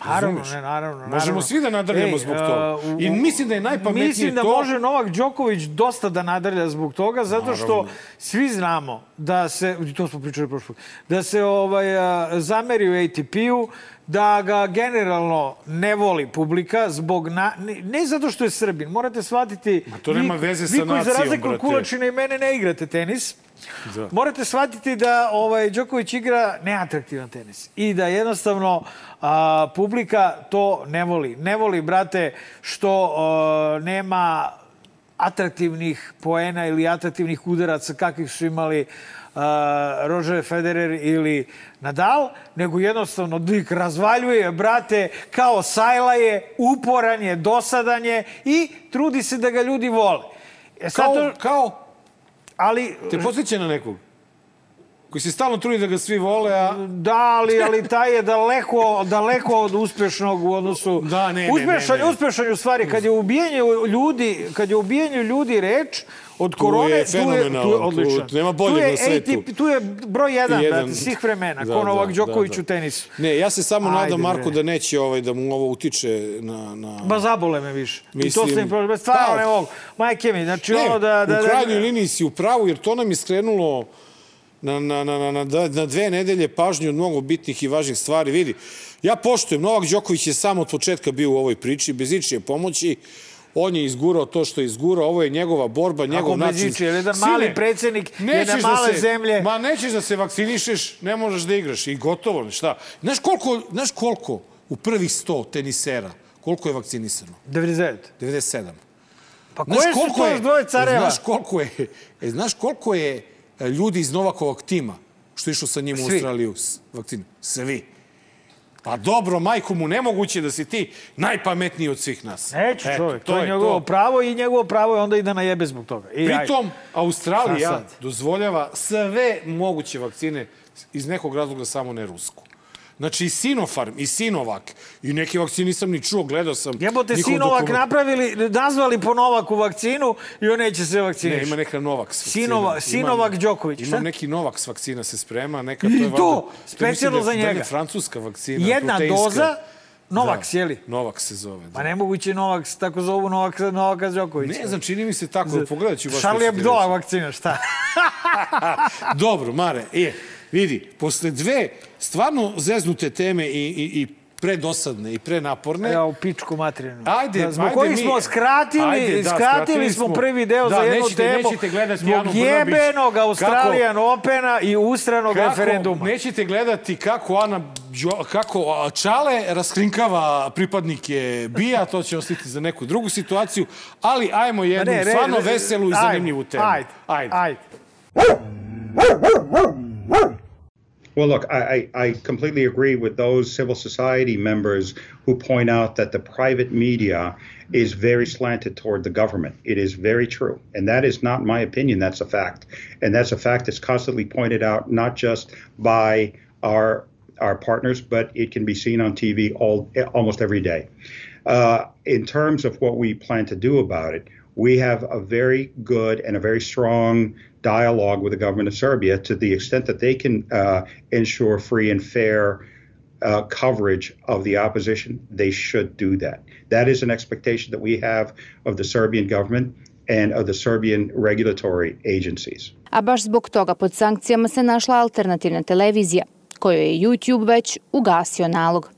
B: Naravno, ne, naravno.
A: Možemo
B: naravno.
A: svi da nadrljamo zbog toga.
B: uh,
A: I mislim da je najpametnije
B: Mislim da
A: to-
B: može Novak Đoković dosta da nadrlja zbog toga, zato što
A: Naravno.
B: svi znamo da se, to smo pričali prošli put, da se ovaj, zameri u ATP-u, da ga generalno ne voli publika zbog na, ne, ne zato što je Srbin. Morate shvatiti...
A: Ma to nema
B: vi-
A: veze sa
B: Vi koji za
A: nacijom,
B: razliku od
A: brate.
B: Kulačina i mene ne igrate tenis,
A: Da.
B: Morate shvatiti da ovaj Đoković igra neatraktivan tenis i da jednostavno a, publika to ne voli. Ne voli, brate, što a, nema atraktivnih poena ili atraktivnih udaraca kakvih su imali a, Roger Federer ili Nadal, nego jednostavno dik razvaljuje, brate, kao sajla je, uporan je, dosadan je i trudi se da ga ljudi vole. E, sad
A: Kao,
B: to-
A: kao,
B: ali
A: te posjeća na nekog? Koji se stalno trudi da ga svi vole, a...
B: Da, ali, ali taj je daleko, daleko od uspešnog u odnosu...
A: Da, ne, ne,
B: uspešan,
A: ne, ne.
B: Uspešan je u stvari, kad je ubijenju ljudi, kad je ubijenju ljudi reč, od korone, tu je, tu je
A: tu-
B: odličan.
A: tu nema boljeg na svetu.
B: ATP, tu je broj jedan,
A: Jedan.
B: brate, svih vremena,
A: Da,
B: ko Novak
A: da,
B: Đoković
A: da, da.
B: u tenisu.
A: Ne, ja se samo
B: Ajde,
A: nadam, Marko,
B: bre.
A: da neće ovaj, da mu ovo utiče na... na...
B: Ba zabole me više. I to
A: Mislim,
B: ste mi problem. Stvarno ne mogu. Majke mi, znači
A: Ne,
B: ono da... da,
A: u
B: da
A: krajnjoj liniji si u pravu, jer to nam je skrenulo na, na, na, na, na, na dve nedelje pažnju od mnogo bitnih i važnih stvari. Vidi, ja poštujem, Novak Đoković je samo od početka bio u ovoj priči, bez ičije pomoći. On je izgurao to što je izgurao, ovo je njegova borba, njegov
B: bez
A: način.
B: jer jedan
A: Sine,
B: mali predsjednik jedne
A: da
B: male
A: se-
B: zemlje-
A: Ma nećeš da se vakcinišeš, ne možeš da igraš i gotovo, šta. Znaš koliko, znaš koliko u prvih 100 tenisera, koliko je vakcinisano?
B: 99.
A: 97.
B: Pa koje su to još dvoje careva?
A: Znaš koliko je, e, znaš koliko je e, ljudi iz Novakovog tima što išlo sa njim u
B: Svi.
A: Australiju s vakcinu? Svi. Pa dobro, majku mu, nemoguće da si ti najpametniji od svih nas.
B: Neću
A: Eto,
B: čovjek, to, je njegovo pravo i njegovo pravo je onda i da najebe zbog toga. I.
A: Pritom, Australija
B: Šta sad?
A: dozvoljava sve moguće vakcine iz nekog razloga samo ne rusku. Znači i Sinopharm, i Sinovac, i neke vakcine nisam ni čuo, gledao sam.
B: Jebote, Sinovak
A: dokument-
B: napravili, nazvali po Novaku vakcinu i on neće se
A: Ne,
B: vakciniš.
A: ima neka Novaks vakcina.
B: Sinova- Sinovak Đoković, šta?
A: Imam neki Novaks vakcina se sprema, neka
B: I
A: to je valjda...
B: to,
A: mislim
B: specijalno
A: da je-
B: za
A: da je
B: njega.
A: francuska vakcina.
B: Jedna
A: proteinska.
B: doza, Novaks,
A: da.
B: je li?
A: Novak se zove. Da.
B: Pa nemoguće Novak, tako zovu Novak, Novaka Đokovića.
A: Ne znam, čini mi se tako, pogledat ću baš.
B: Charlie
A: se
B: Hebdo vakcina, šta? (laughs) (laughs)
A: Dobro, Mare, je, vidi, posle dve stvarno zeznute teme i, i, i predosadne i prenaporne,
B: Ja, u pičku materinu.
A: Ajde,
B: da, zbog
A: ajde
B: kojih
A: mi-
B: smo skratili,
A: Ajde, da,
B: skratili smo prvi deo
A: Da,
B: za jednu
A: nećete-
B: temu.
A: nećete gledati
B: zbog
A: Anu Brnabić.
B: jebenog Australijan Opena i ustranog
A: kako,
B: referenduma.
A: nećete gledati kako Ana kako Čale raskrinkava pripadnike BIA, to će ostati za neku drugu situaciju, ali ajmo jednu
B: Pa re-
A: stvarno
B: re-
A: veselu i
B: ajde,
A: zanimljivu temu.
B: Ajde,
A: ajde.
B: ajde.
G: Well, look, I, I, completely agree with those civil society members who point out that the private media is very slanted toward the government. It is very true. And that is not my opinion, that's a fact. And that's a fact that's constantly pointed out, not just by our our partners, but it can be seen on TV all almost every day. Uh, in terms of what we plan to do about it, we have a very good and a very strong dialogue with the government of Serbia to the extent that they can uh, ensure free and fair uh, coverage of the opposition. They should do that. That is an expectation that we have of the Serbian government and of the Serbian regulatory agencies.
H: A baš zbog toga pod sankcijama se našla alternativna televizija, kojoj je YouTube već ugasio nalog.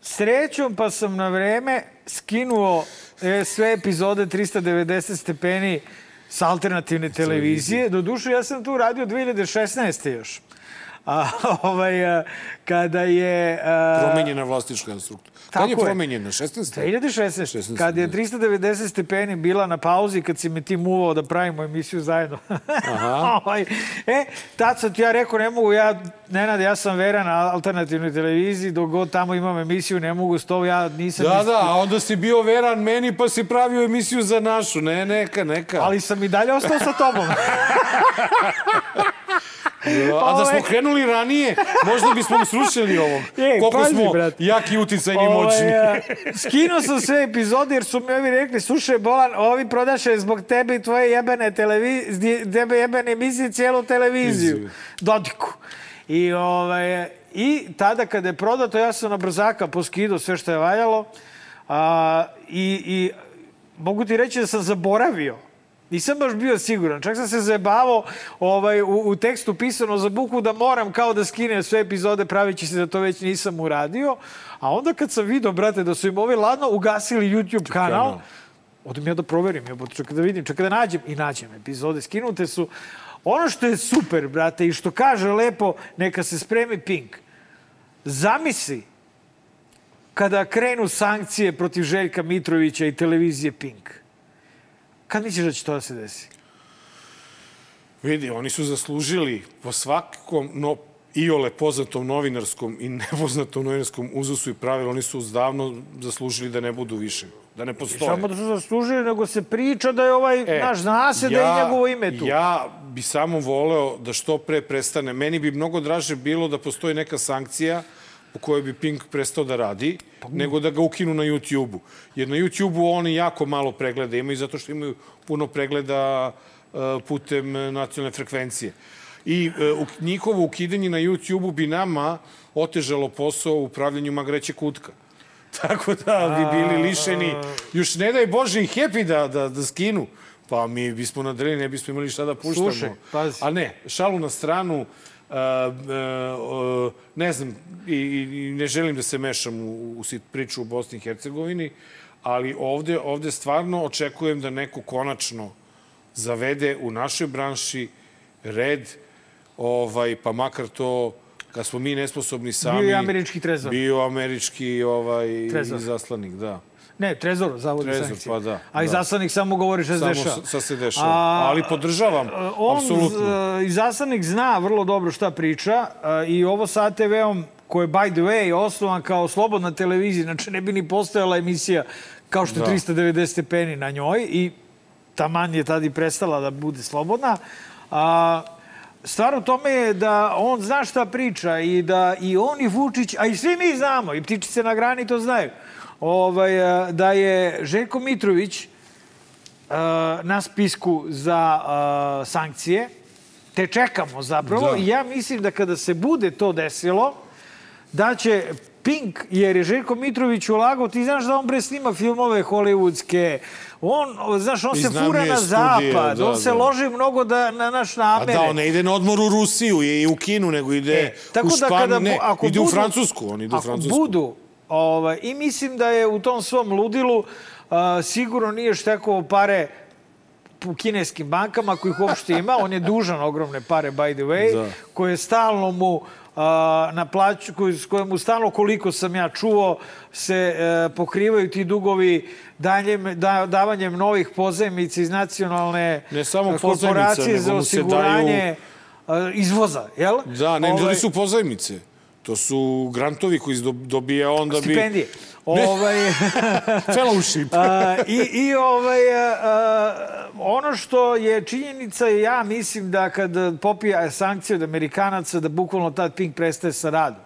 B: Srećom pa sam na vreme skinuo e, sve epizode 390 stepeni sa alternativne televizije. Doduše, ja sam tu radio 2016. još. A, (laughs) ovaj, a, kada je... A,
A: Promenjena vlasnička struktura. Kad je promenjena? 16.
B: 2016.
A: 16,
B: Kad je
A: da.
B: 390 stepeni bila na pauzi, kad si me ti muvao da pravimo emisiju zajedno. (laughs) Ovaj, e, tad sam ti ja rekao, ne mogu ja, Nenad, ja sam veran na alternativnoj televiziji, dok god tamo imam emisiju, ne mogu s to, ja nisam...
A: Da,
B: isti-
A: da, a onda si bio veran meni pa si pravio emisiju za našu. Ne, neka, neka.
B: Ali sam i dalje ostao sa tobom. (laughs)
A: A da smo
B: Ovaj-
A: krenuli ranije, možda bismo srušili ovog. (laughs)
B: Ej,
A: Koliko
B: pazi,
A: smo
B: brate.
A: jaki uticajni
B: Ovaj,
A: moćni.
B: a, skinuo sam sve epizode jer su mi ovi rekli, slušaj Bolan, ovi prodaše zbog tebe i tvoje jebene televizije, tebe jebene emisije cijelu televiziju.
A: Viziju.
B: Dodiku. I, ovaj, I tada kada je prodato, ja sam na brzaka poskidao sve što je valjalo. A, i, I mogu ti reći da sam zaboravio Nisam baš bio siguran. Čak sam se zajebavao ovaj, u, u tekstu pisano za buku da moram kao da skinem sve epizode pravići se da to već nisam uradio. A onda kad sam vidio, brate, da su im ovi ladno ugasili YouTube kanal,
A: kanal.
B: odem ja da proverim, ja čak da vidim, čak da nađem i nađem epizode. Skinute su. Ono što je super, brate, i što kaže lepo, neka se spremi Pink. Zamisli kada krenu sankcije protiv Željka Mitrovića i televizije Pink. Kad misliš da će to da se desi?
A: Vidi, oni su zaslužili po svakom no, iole poznatom novinarskom i (laughs) nepoznatom novinarskom uzusu i pravilu, oni su davno zaslužili da ne budu više, da ne postoje.
B: Samo da su zaslužili, nego se priča da je ovaj, e, naš, zna se da je njegovo ime tu.
A: Ja bi samo voleo da što pre prestane. Meni bi mnogo draže bilo da postoji neka sankcija u kojoj bi Pink prestao da radi, pa, nego da ga ukinu na YouTube-u. Jer na YouTube-u oni jako malo pregleda imaju, zato što imaju puno pregleda uh, putem nacionalne frekvencije. I uh, njihovo ukidanje na YouTube-u bi nama otežalo posao u upravljanju magreće kutka. (laughs) Tako da bi bili lišeni, još ne daj Bože i Happy da, da, da skinu. Pa mi bismo nadreli, ne bismo imali šta da puštamo.
B: Slušaj, pazi.
A: A ne, šalu na stranu, uh, ne znam, i, i ne želim da se mešam u, u priču u Bosni i Hercegovini, ali ovde, ovde stvarno očekujem da neko konačno zavede u našoj branši red, ovaj, pa makar to kad smo mi nesposobni sami...
B: Bio je američki trezor.
A: Bio američki ovaj,
B: Trezor.
A: zaslanik, da.
B: Ne, Trezor, zavod
A: Trezor,
B: sankcije.
A: pa da,
B: A i
A: da.
B: zaslanik samo govori šta se
A: Samo
B: dešava.
A: sa se dešava.
B: A,
A: Ali podržavam,
B: On,
A: apsolutno.
B: z- i zaslanik zna vrlo dobro šta priča a, i ovo sa ATV-om koji je, by the way, osnovan kao slobodna televizija, znači ne bi ni postojala emisija kao što je
A: Da.
B: 390 stepeni na njoj i taman je tada i prestala da bude slobodna. A, stvar u tome je da on zna šta priča i da i on i Vučić, a i svi mi znamo, i ptičice na grani to znaju, ovaj, a, da je Željko Mitrović a, na spisku za a, sankcije, te čekamo zapravo.
A: Da.
B: I ja mislim da kada se bude to desilo, da će Pink, jer je Željko Mitrović ulagao, ti znaš da on bre snima filmove hollywoodske, on, znaš, on se fura na
A: studije,
B: zapad,
A: da,
B: on se
A: da.
B: loži mnogo da, na naš
A: A
B: namere.
A: da, on ne ide na odmor u Rusiju i u Kinu, nego ide
B: E, tako
A: u
B: da
A: Španiju.
B: kada, bu-
A: ne,
B: ako
A: ide
B: budu,
A: u Francusku. On ide u
B: ako
A: Francusku.
B: budu, ovaj, i mislim da je u tom svom ludilu a, sigurno nije štekovo pare u kineskim bankama, ako ih uopšte ima. On je dužan ogromne pare, by the way,
A: Da.
B: koje stalno mu a, na plaću, koji, s kojemu stalno, koliko sam ja čuo, se e, pokrivaju ti dugovi danjem, da, davanjem novih pozajmica iz nacionalne
A: Ne samo
B: e, korporacije za osiguranje e, izvoza, jel?
A: Da, ne,
B: Ovaj,
A: ovaj... su pozajmice. To su grantovi koji do- dobija on da bi...
B: stipendije. (laughs) Ovaj, (laughs)
A: Fellowship. (laughs)
B: a, i, I ovaj, a, ono što je činjenica, ja mislim da kad popija sankcije od Amerikanaca, da bukvalno tad Pink prestaje sa radom.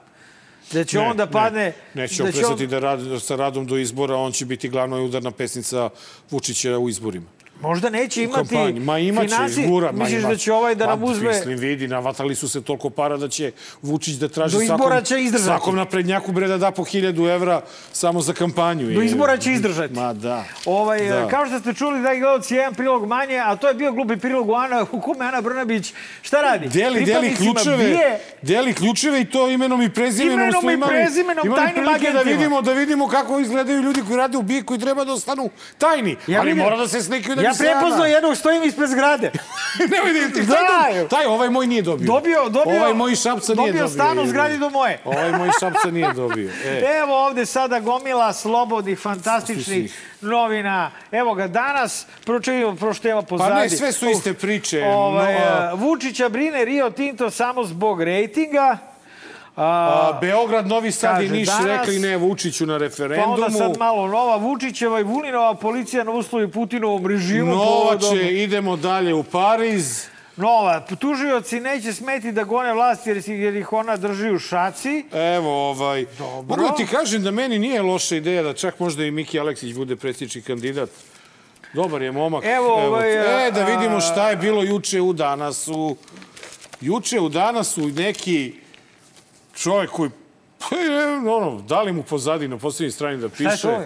B: Da će on da padne...
A: Ne, neće on
B: da će
A: prestati da radi sa radom do izbora, on će biti glavna udarna pesnica Vučića u izborima.
B: Možda neće imati
A: kampanji. Ma imaće,
B: finansi-
A: izgura. Ma
B: Misliš
A: ima.
B: da će ovaj da nam uzme...
A: Mislim, vidi, navatali su se toliko para da će Vučić da traži
B: Do izbora
A: svakom,
B: će izdržati.
A: svakom naprednjaku bre da da po hiljadu evra samo za kampanju.
B: Do izbora će izdržati.
A: Ma da.
B: Ovaj,
A: Da.
B: da. Kao što ste čuli, da gledalci, jedan prilog manje, a to je bio glupi prilog u, Ana, u kome Ana Brnabić šta radi?
A: Deli, deli ključeve,
B: BIE,
A: deli ključeve i to imenom i prezimenom.
B: Imenom
A: smo
B: i prezimenom,
A: imali
B: tajnim
A: da
B: agentima.
A: vidimo, da vidimo kako izgledaju ljudi koji rade u BIA koji treba da ostanu tajni.
B: Ja
A: ali
B: vidim-
A: mora da se slikaju da
B: ja prepoznao jednog, stojim ispred zgrade. (laughs)
A: ne vidim ti,
B: Da.
A: taj, taj, ovaj moj nije dobio.
B: Dobio, dobio,
A: Ovaj moj šapca nije dobio.
B: dobio stan u zgradi do moje.
A: Ovaj moj šapca nije dobio. (laughs) E.
B: Evo ovde sada gomila slobodnih, fantastičnih novina. Evo ga danas, prvo čujemo, prvo što ima pozadi.
A: Pa ne, sve su iste priče.
B: Ovaj,
A: No,
B: Vučića brine Rio Tinto samo zbog rejtinga. A,
A: Beograd, Novi Sad i Niš
B: danas-
A: rekli ne Vučiću na
B: pa
A: referendumu.
B: onda sad malo nova Vučićeva i Vulinova policija na uslovi Putinovom režimu.
A: Novače,
B: povodom-
A: idemo dalje u Pariz.
B: nova. Tužioci neće smeti da gone vlast jer, jer ih ona drži u šaci.
A: Evo, ovaj... Mogu da ti kažem da meni nije loša ideja da čak možda i Miki Aleksić bude predsjednički kandidat. Dobar je momak.
B: Evo, ovaj,
A: E, da vidimo šta je bilo juče u danasu. Juče u danasu neki čovjek koji pa, je, ono, dali mu pozadi na posljednjoj strani da
B: je
A: piše.
B: to?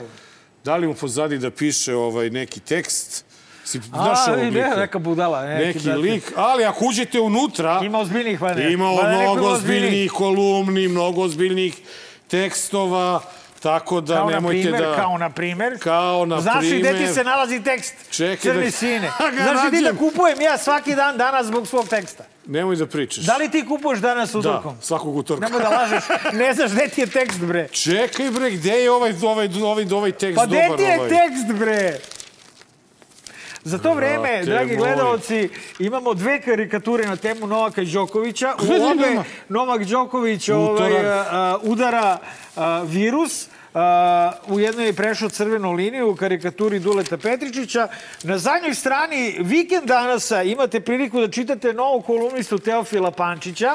A: Dali mu pozadi da piše ovaj neki tekst. Si
B: i
A: ovog
B: ne,
A: lika?
B: neka budala. Neki,
A: neki
B: brate.
A: lik, ali ako uđete unutra,
B: Ima ozbiljnijih, valjda.
A: imao
B: Valjda neko
A: mnogo
B: ima
A: ozbiljnijih kolumni, mnogo ozbiljnijih tekstova, tako da
B: Kao
A: nemojte
B: primer,
A: da...
B: kao na primer.
A: Kao na
B: Znaš li gde ti
A: primer.
B: se nalazi tekst?
A: Čekaj
B: Crni
A: da-
B: sine.
A: Da (laughs) ga
B: Znaš li ti da kupujem ja svaki dan danas zbog svog teksta?
A: Nemoj da pričaš.
B: Da li ti kupuješ danas utorkom?
A: Da, svakog utorka.
B: Nemoj da lažeš. (laughs) Ne znaš gde ti je tekst, bre.
A: Čekaj bre, gde je ovaj, ovaj, ovaj, ovaj tekst
B: Pa
A: dobar?
B: gde ti je
A: ovaj?
B: tekst, bre? Za to vreme,
A: Brate
B: dragi
A: moj.
B: gledalci, imamo dve karikature na temu Novaka Đokovića. U (laughs) obe
A: nema.
B: Novak Đoković ovaj, a, udara a, virus. A, u jednoj je prešao crvenu liniju u karikaturi Duleta Petričića. Na zadnjoj strani Vikend danasa imate priliku da čitate novog kolumnistu Teofila Pančića.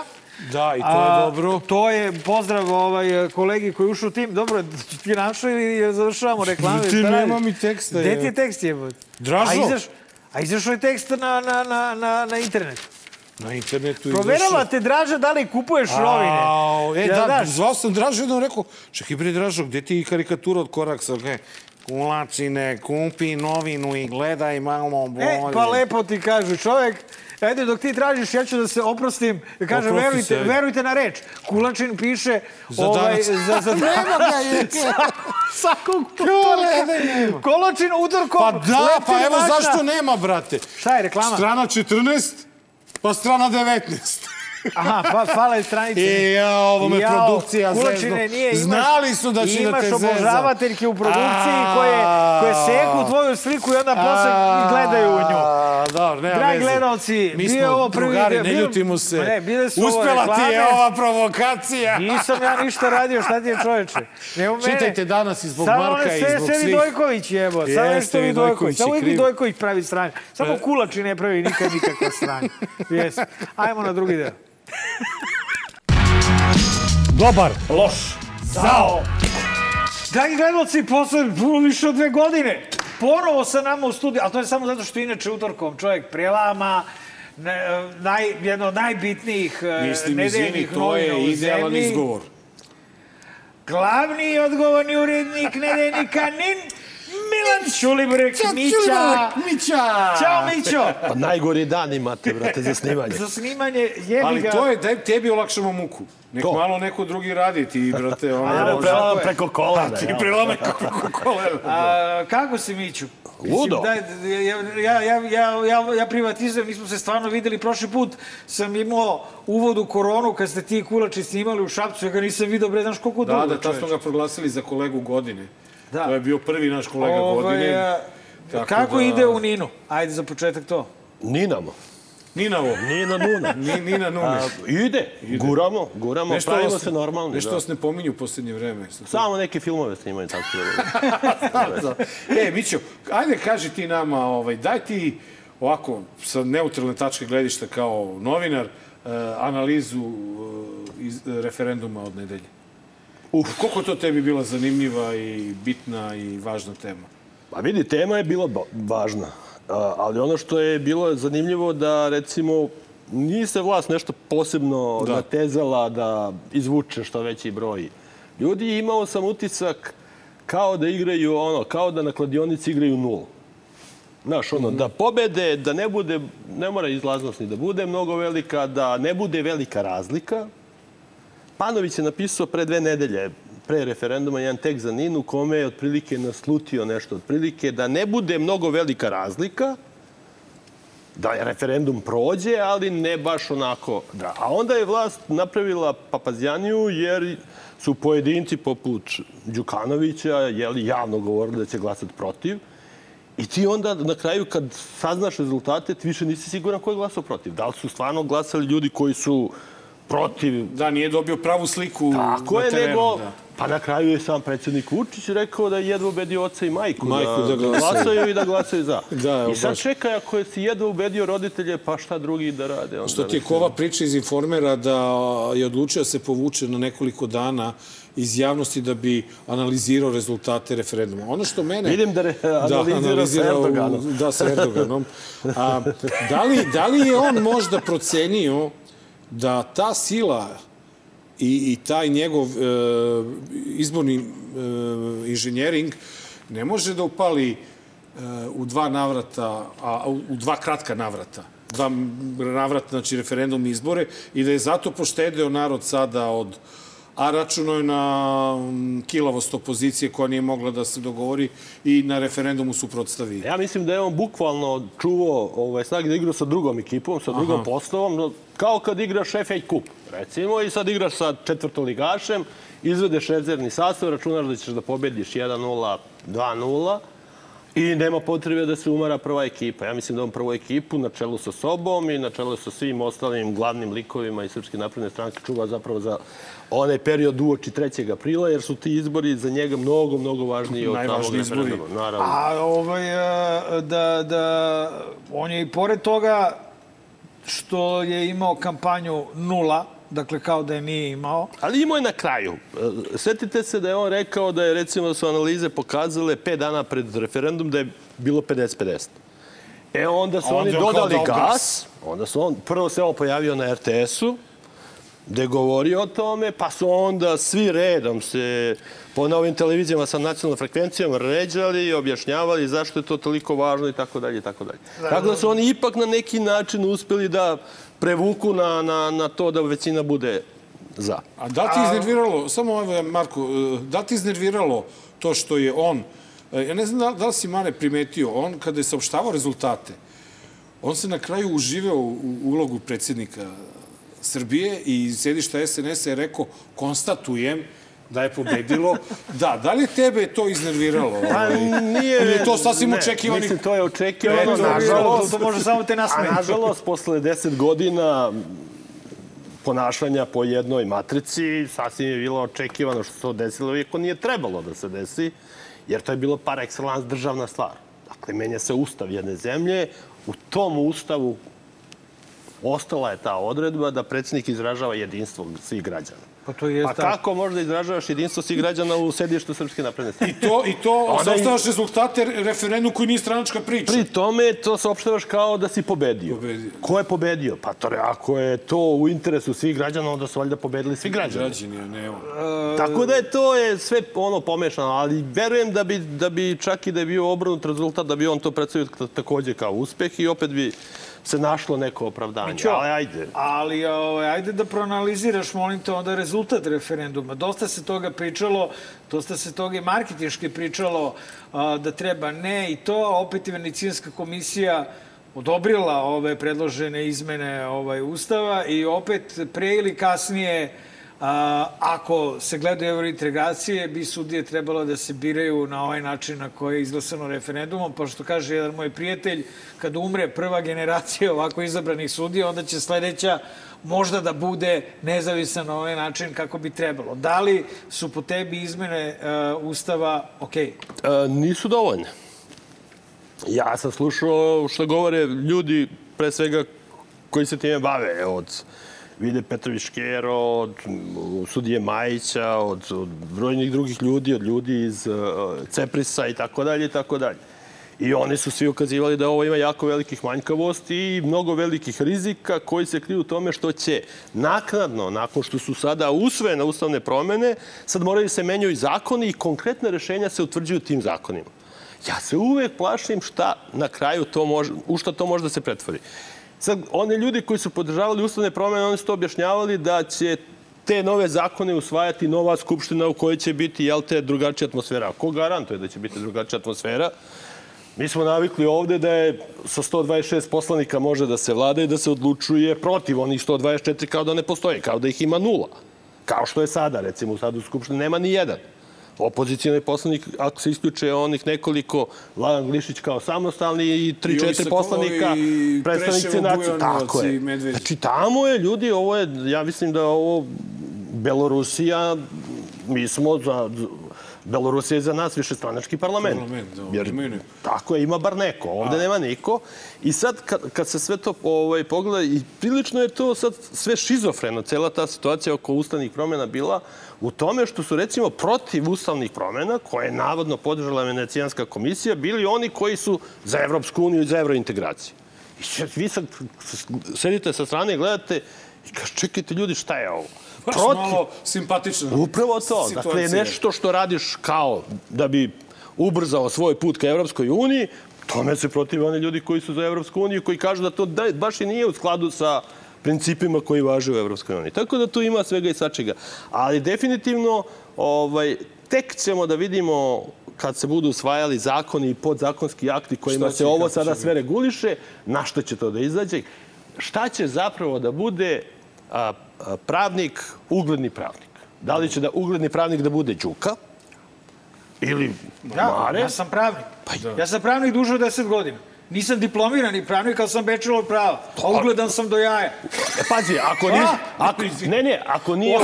A: Da, i to
B: A,
A: je dobro.
B: To je pozdrav ovaj, kolegi koji je ušao u tim. Dobro, (laughs) ti našao ili završavamo reklame?
A: Ti nema mi teksta,
B: Gde
A: je.
B: ti je tekst jebote?
A: Dražo.
B: A, izaš, a izašao je tekst na, na, na, na, na internetu.
A: Na internetu
B: Proveravate, Draža, da li kupuješ novine?
A: Ao, e,
B: Jel
A: da,
B: daš?
A: zvao sam Dražo jednom rekao, čekaj bre Dražo, gde ti karikatura od Koraksa? Okay. Kulačine, kupi novinu i gledaj malo bolje.
B: E, pa lepo ti kažu čovek, Ajde, dok ti tražiš, ja ću da se oprostim. Kažem,
A: Oprosti
B: verujte,
A: se,
B: verujte na reč. Kulačin piše...
A: Za
B: ovaj,
A: danas.
B: Za, za (laughs)
A: Nema ga, je. (laughs)
B: Svakog utorka. Kolačin utorkom.
A: Pa da, pa evo zašto nema, brate.
B: Šta je reklama?
A: Strana 14, pa strana 19.
B: Aha, pa fale stranice.
A: E, ja, ovo me
B: Jao,
A: produkcija zeznu.
B: nije, imaš,
A: Znali su da će da
B: imaš
A: te zezam.
B: obožavateljke u produkciji
A: A.
B: koje, koje seku tvoju sliku i onda posle i gledaju u nju.
A: Dobro, nema
B: Dragi
A: veze.
B: gledalci,
A: Mi
B: bio je
A: smo
B: ovo prvi
A: drugari, ne ljutimo se.
B: Ne, bile su ovo
A: Uspela ti je ova provokacija.
B: Nisam ja ništa radio, šta ti je čoveče? Ne u mene.
A: Čitajte danas i zbog
B: Samo
A: Marka i zbog svih.
B: Vidojković jebo. Samo nešto Vidojković.
A: Vidojković
B: Samo
A: je
B: uvijek. Vidojković pravi stranje. Samo. Kulači ne pravi nikad nikakva stranje. (laughs) Jes. Ajmo na drugi deo.
I: Dobar.
B: Loš. Zao. Dragi gledalci, posle puno više od dve godine, ponovo sa nama u studiju, ali to je samo zato što inače utorkom čovjek prelama, ne, naj, jedno od najbitnijih e,
A: Mislim, izvini, to je idealan izgovor.
B: Glavni i odgovorni urednik nedeljnika NIN, Milan Šulibrek, Mića.
A: Mića!
B: Ćao, Mićo!
I: Pa najgori dan imate, brate, za snimanje.
B: Za snimanje jebi
A: Ali
B: ga.
A: to je, daj tebi olakšamo muku. Nek
I: To.
A: malo neko drugi radi, ti, brate, ono...
I: Ja ne
B: Može.
I: prelama preko kolena.
A: Ti
I: ja.
A: prelame kako kolena.
B: A, kako si, Miću?
I: Ludo.
B: Daj, ja, ja, ja, ja, ja, ja privatizujem, mi smo se stvarno videli prošli put, sam imao uvod u koronu kad ste ti kulači snimali u Šapcu, ja ga nisam vidio, bre, znaš koliko
A: Da,
B: dugo,
A: da, tad
B: čoveče.
A: smo ga proglasili za kolegu godine.
B: Da.
A: To je bio prvi naš kolega
B: Ovaj,
A: godine.
B: a,
A: Tako
B: kako
A: da-
B: ide u Ninu? Ajde za početak to.
I: Ninamo.
A: Ninavo.
I: Nina Nuna. (laughs)
A: Ni, Nina Nune.
I: A, ide. Guramo, guramo,
A: Nešto
I: pravimo
A: vas-
I: se normalni.
A: Nešto
I: da.
A: vas ne pominju u posljednje vreme.
I: Samo neke filmove snimaju tako (laughs) da...
A: e, Mićo, ajde kaži ti nama, ovaj, daj ti ovako, sa neutralne tačke gledišta kao novinar, eh, analizu eh, iz, referenduma od nedelje.
I: Uf.
A: Koliko to tebi bila zanimljiva i bitna i važna tema?
I: Pa vidi, tema je bila važna. Ali ono što je bilo zanimljivo da, recimo, nije se vlast nešto posebno
A: Da.
I: natezala da izvuče što veći broj ljudi. Imao sam utisak kao da igraju, ono, kao da na kladionici igraju nul. Znaš, ono, da pobede, da ne bude, ne mora izlaznost ni da bude mnogo velika, da ne bude velika razlika. Panović je napisao pre dve nedelje, pre referenduma, jedan tekst za Ninu, kome je otprilike naslutio nešto otprilike, da ne bude mnogo velika razlika, da je referendum prođe, ali ne baš onako. Da. A onda je vlast napravila papazjaniju jer su pojedinci poput Đukanovića jeli, javno govorili da će glasati protiv. I ti onda na kraju kad saznaš rezultate, ti više nisi siguran ko je glasao protiv. Da li su stvarno glasali ljudi koji su protiv
A: Da, nije dobio pravu sliku
I: tako
A: na
I: je,
A: terenu.
I: nego
A: da.
I: Pa na kraju je sam predsjednik Vučić rekao da je jedva ubedio oca i majku,
A: Majku da glasaju.
I: glasaju i da glasaju za. (laughs)
A: Da,
I: I sad
A: baš.
I: čekaj, ako je si jedva ubedio roditelje, pa šta drugi da rade? Onda,
A: Što ti je kova priča iz informera da je odlučio da se povuče na nekoliko dana iz javnosti da bi analizirao rezultate referenduma. Ono što mene...
I: Vidim da re- analizira sa
A: u-
I: Erdoganom.
A: Da, sa Erdoganom. A, da, li, da li je on možda procenio da ta sila i, i taj njegov e, izborni e, inženjering ne može da upali e, u dva navrata, a u u dva kratka navrata. Dva navrata, znači referendum i izbore, i da je zato poštedeo narod sada od a računao je na mm, kilavost opozicije koja nije mogla da se dogovori i na referendumu suprotstavi.
I: Ja mislim da je on bukvalno čuvao ovaj, snage da igra sa drugom ekipom, sa drugom postavom, no, kao kad igraš FA Cup, recimo, i sad igraš sa četvrtoligašem, izvedeš rezervni sastav, računaš da ćeš da pobediš 1-0, 2-0, I nema potrebe da se umara prva ekipa. Ja mislim da on prvu ekipu na čelu sa sobom i na čelu sa svim ostalim glavnim likovima iz Srpske napredne stranke čuva zapravo za onaj period uoči 3. aprila, jer su ti izbori za njega mnogo, mnogo važniji od samog referenduma. Naravno.
B: A ovaj, e, da, da, on je i pored toga što je imao kampanju nula, dakle kao da je nije imao,
I: Ali imao je na kraju. E, Setite se da je on rekao da je, recimo, da su analize pokazale pet dana pred referendum da je bilo 50-50. E, onda su
A: onda
I: oni dodali gas. Onda su on, prvo se on pojavio na RTS-u, gde je govorio o tome, pa su onda svi redom se po novim televizijama sa nacionalnom frekvencijom ređali i objašnjavali zašto je to toliko važno i tako dalje i tako dalje. Tako da su oni ipak na neki način uspeli da prevuku na, na, na to da većina bude za.
A: A da ti iznerviralo, samo evo Marko, e, da ti iznerviralo to što je on, e, ja ne znam da, da li si Mane primetio, on kada je saopštavao rezultate, on se na kraju uživeo u, u ulogu predsjednika Srbije i sedišta SNS-a je rekao, konstatujem da je pobedilo. Da, da li je tebe to iznerviralo?
I: Pa nije...
A: Ili je to sasvim
I: ne,
A: očekivani-
I: Mislim, to je očekivano.
A: Eto,
I: nažalost,
B: to može samo te
I: a
B: nasmeti.
I: nažalost, posle deset godina ponašanja po jednoj matrici, sasvim je bilo očekivano što se to desilo, iako nije trebalo da se desi, jer to je bilo par excellence državna stvar. Dakle, menja se ustav jedne zemlje, u tom ustavu ostala je ta odredba da predsjednik izražava jedinstvo svih građana.
B: Pa to je
I: Pa kako možda izražavaš jedinstvo svih građana u sedištu Srpske napredne stranke?
A: I to, i to
I: Onda i-
A: sastavljaš rezultate referendum koji nije stranačka priča.
I: Pri tome to saopštavaš kao da si pobedio.
A: Pobedio.
I: Ko je pobedio? Pa to, ako je to u interesu svih građana, onda su valjda pobedili svi građani.
A: Građani, a ne on.
I: Tako da je to je sve ono pomešano, ali verujem da bi, da bi čak i da je bio obrnut rezultat, da bi on to predstavio ta- takođe kao uspeh i opet bi se našlo neko opravdanje.
B: Mićo,
I: Ali ajde.
B: Ali ovaj, ajde da proanaliziraš, molim te, onda rezultat referenduma. Dosta se toga pričalo, dosta se toga i marketinški pričalo a, da treba ne i to, a opet i Venecijanska komisija odobrila ove predložene izmene ovaj ustava i opet pre ili kasnije A, ako se gledaju eurointegracije, bi sudije trebalo da se biraju na ovaj način na koji je izglasano referendumom, pošto kaže jedan moj prijatelj, kada umre prva generacija ovako izabranih sudija, onda će sledeća možda da bude nezavisna na ovaj način kako bi trebalo. Da li su po tebi izmene uh, Ustava? Okay?
I: E, nisu dovoljne. Ja sam slušao što govore ljudi, pre svega, koji se time bave, od Vide Petrović Škero, od sudije Majića, od, od brojnih drugih ljudi, od ljudi iz uh, Ceprisa i tako dalje i tako dalje. I oni su svi ukazivali da ovo ima jako velikih manjkavosti i mnogo velikih rizika koji se kriju u tome što će naknadno, nakon što su sada usvojene ustavne promene, sad moraju se menjaju i zakoni i konkretne rešenja se utvrđuju tim zakonima. Ja se uvek plašim šta na kraju to može, u šta to može da se pretvori. Sad, one ljudi koji su podržavali ustavne promene, oni su to objašnjavali da će te nove zakone usvajati nova skupština u kojoj će biti, jel te, drugačija atmosfera. Ko garantuje da će biti drugačija atmosfera? Mi smo navikli ovde da je sa 126 poslanika može da se vlada i da se odlučuje protiv onih 124 kao da ne postoje, kao da ih ima nula. Kao što je sada, recimo, sad u Skupštini nema ni jedan. Opozicijalni poslanik, ako se isključe onih nekoliko, Vladan Glišić kao samostalni i
A: I
I: 3-4
A: Sokovi,
I: poslanika, predstavnici
A: Preševo,
I: nacije. Tako
A: i
I: je. Znači, tamo je, ljudi, ovo je, ja mislim da je ovo Belorusija mi smo za... Belorusija je za nas višestranački parlament.
A: Parlament, da,
I: Jer, tako je, ima bar neko. Ovde nema niko. I sad, kad, kad se sve to ovaj, pogleda, i prilično je to sad sve šizofreno, cela ta situacija oko ustavnih promjena bila u tome što su, recimo, protiv ustavnih promjena, koje je navodno podržala Venecijanska komisija, bili oni koji su za Evropsku uniju i za evrointegraciju. I sad vi sad sedite sa strane i gledate i kaže, čekajte ljudi, šta je ovo?
A: Baš malo simpatično.
I: Upravo to. Dakle, nešto što radiš kao da bi ubrzao svoj put ka Evropskoj uniji, tome se protive oni ljudi koji su za Evropsku uniju, koji kažu da to da, baš i nije u skladu sa principima koji važe u Evropskoj uniji. Tako da tu ima svega i svačega. Ali definitivno, ovaj, tek ćemo da vidimo kad se budu usvajali zakoni i podzakonski akti kojima se ovo sada sve reguliše, na što će to da izađe, šta će zapravo da bude a, pravnik, ugledni pravnik. Da li će da ugledni pravnik da bude Đuka ili
B: Da,
I: Mare?
B: ja sam pravnik. Ja sam pravnik duže od 10 godina. Nisam diplomirani pravnik, ali sam bachelor prava. A ugledan sam do jaja.
I: E, pazi, ako nije...
B: A?
I: Ako, ne, ne, ako nije...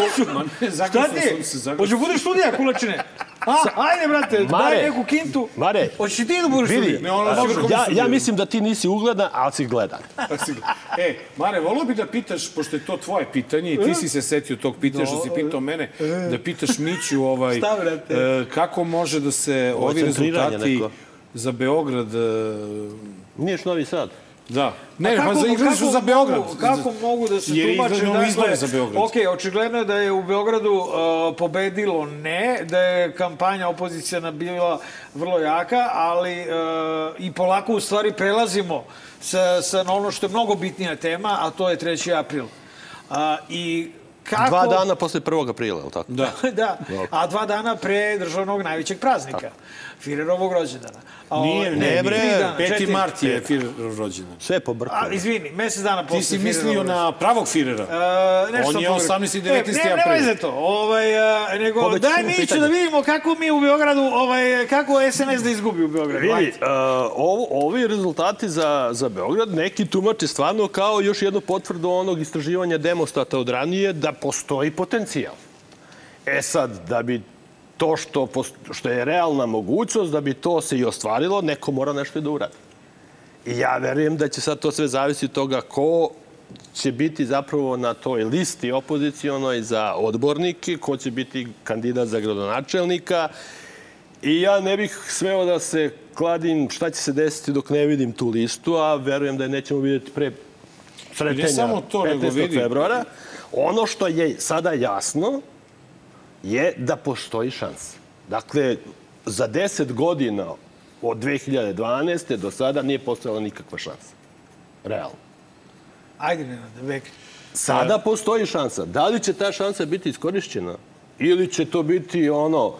B: Šta ti? Hoću budeš studija, kulačine? A, ajde, brate,
I: Mare,
B: daj neku kintu.
I: Mare,
B: Hoćeš ti da budeš
I: vidi,
B: studija?
A: Ne, ono komu
I: ja, ja mislim da ti nisi ugledan, (laughs) ali si gledan.
A: E, Mare, volio bi da pitaš, pošto je to tvoje pitanje i ti si se setio tog pitanja što si pitao mene, da pitaš Miću ovaj, (laughs)
B: Šta, brate?
A: e, kako može da se ovi rezultati
I: neko.
A: Za Beograd... e,
I: Niješ Novi Sad.
A: Da. Ne, pa za igre su za Beograd.
B: Mogu, kako mogu da se
A: Jer
B: tumače?
A: izgledamo izbore za Beograd.
B: Ok, očigledno je da je u Beogradu uh, pobedilo ne, da je kampanja opozicijana bila vrlo jaka, ali uh, i polako u stvari prelazimo sa, sa na ono što je mnogo bitnija tema, a to je 3. april. Uh, I kako...
I: Dva dana posle 1. aprila, je li tako? (laughs)
A: Da.
B: da, a dva dana pre državnog najvećeg praznika, Firerovog rođendana. A
A: Nije,
B: ovo-
A: ne,
B: tri
A: bre,
B: dana,
A: 5.
B: četiri.
A: mart je Führer rođendan.
I: Sve je
B: A,
I: pobrkano.
B: izvini, mesec dana posle
A: Ti si mislio na pravog Führera.
B: Uh, nešto
A: On je
B: sam pogrešio.
A: 18. i
B: E,
A: 19.
B: Ne, ne
A: april.
B: veze to. Ovaj, uh, nego, daj mi ću
I: pitanje.
B: da vidimo kako mi u Beogradu, ovaj, kako SNS da izgubi u Beogradu.
I: Vidi, uh, ovo, ovi rezultati za, za Beograd neki tumače stvarno kao još jednu potvrdu onog istraživanja demostata od ranije da postoji potencijal. E sad, da bi to što, što je realna mogućnost, da bi to se i ostvarilo, neko mora nešto i da uradi. I ja verujem da će sad to sve zavisiti od toga ko će biti zapravo na toj listi opozicijonoj za odbornike, ko će biti kandidat za gradonačelnika. I ja ne bih smeo da se kladim šta će se desiti dok ne vidim tu listu, a verujem da je nećemo vidjeti pre sretenja
A: samo to, nego
I: 15.
A: vidi-
I: februara. Ono što je sada jasno je da postoji šansa. Dakle, za 10 godina od 2012. do sada nije postojala nikakva šansa. Realno.
B: Ajde, Nenade, vek.
I: Sada postoji šansa. Da li će ta šansa biti iskorišćena? Ili će to biti ono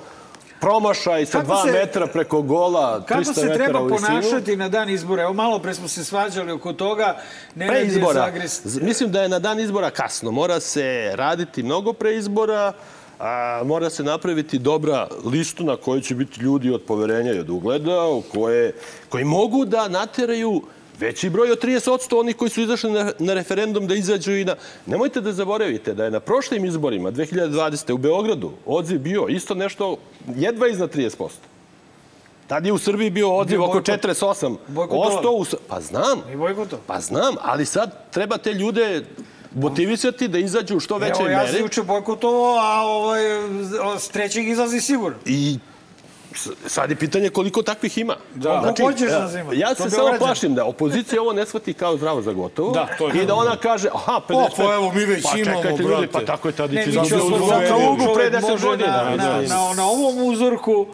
I: promašaj sa
B: Kako
I: dva
B: se-
I: metra preko gola, 300
B: Kako se
I: metara
B: treba
I: u visinu?
B: ponašati na dan izbora? Evo, malo pre smo se svađali oko toga. Nenad
I: Pre izbora.
B: zagres-
I: Mislim da je na dan izbora kasno. Mora se raditi mnogo pre izbora, a, mora se napraviti dobra listu na kojoj će biti ljudi od poverenja i od ugleda, u koje, koji mogu da nateraju veći broj od 30% onih koji su izašli na, na referendum da izađu i na... Nemojte da zaboravite da je na prošlim izborima 2020. u Beogradu odziv bio isto nešto jedva iznad 30%. Tad je u Srbiji bio odziv
B: Bio
I: oko
B: bojkot.
I: 48%.
B: Bojkotovan.
I: u S- Pa znam.
B: I bojkoto.
I: Pa znam, ali sad treba te ljude motivisati da izađu u što većoj
B: Evo, ja sam juče bojkotovao, a ovaj, s trećeg izlazi sigurno.
I: I sad je pitanje koliko takvih ima.
B: Da. Koliko hoćeš
I: ja-
B: nas ima?
I: Ja se samo plašim da opozicija ovo ne shvati kao zdravo za gotovo.
A: Da, to je
I: I da ona kaže, aha, 55...
A: pa evo, mi već
I: pa
A: imamo,
I: čekajte, ljudi,
A: brate.
I: pa tako je Tadić
B: Ne, mi ćemo
I: u
B: sad
I: Zlatnu ugu pre
B: čovjek
I: 10
B: može
I: godina.
B: Na, na, na, na ovom uzorku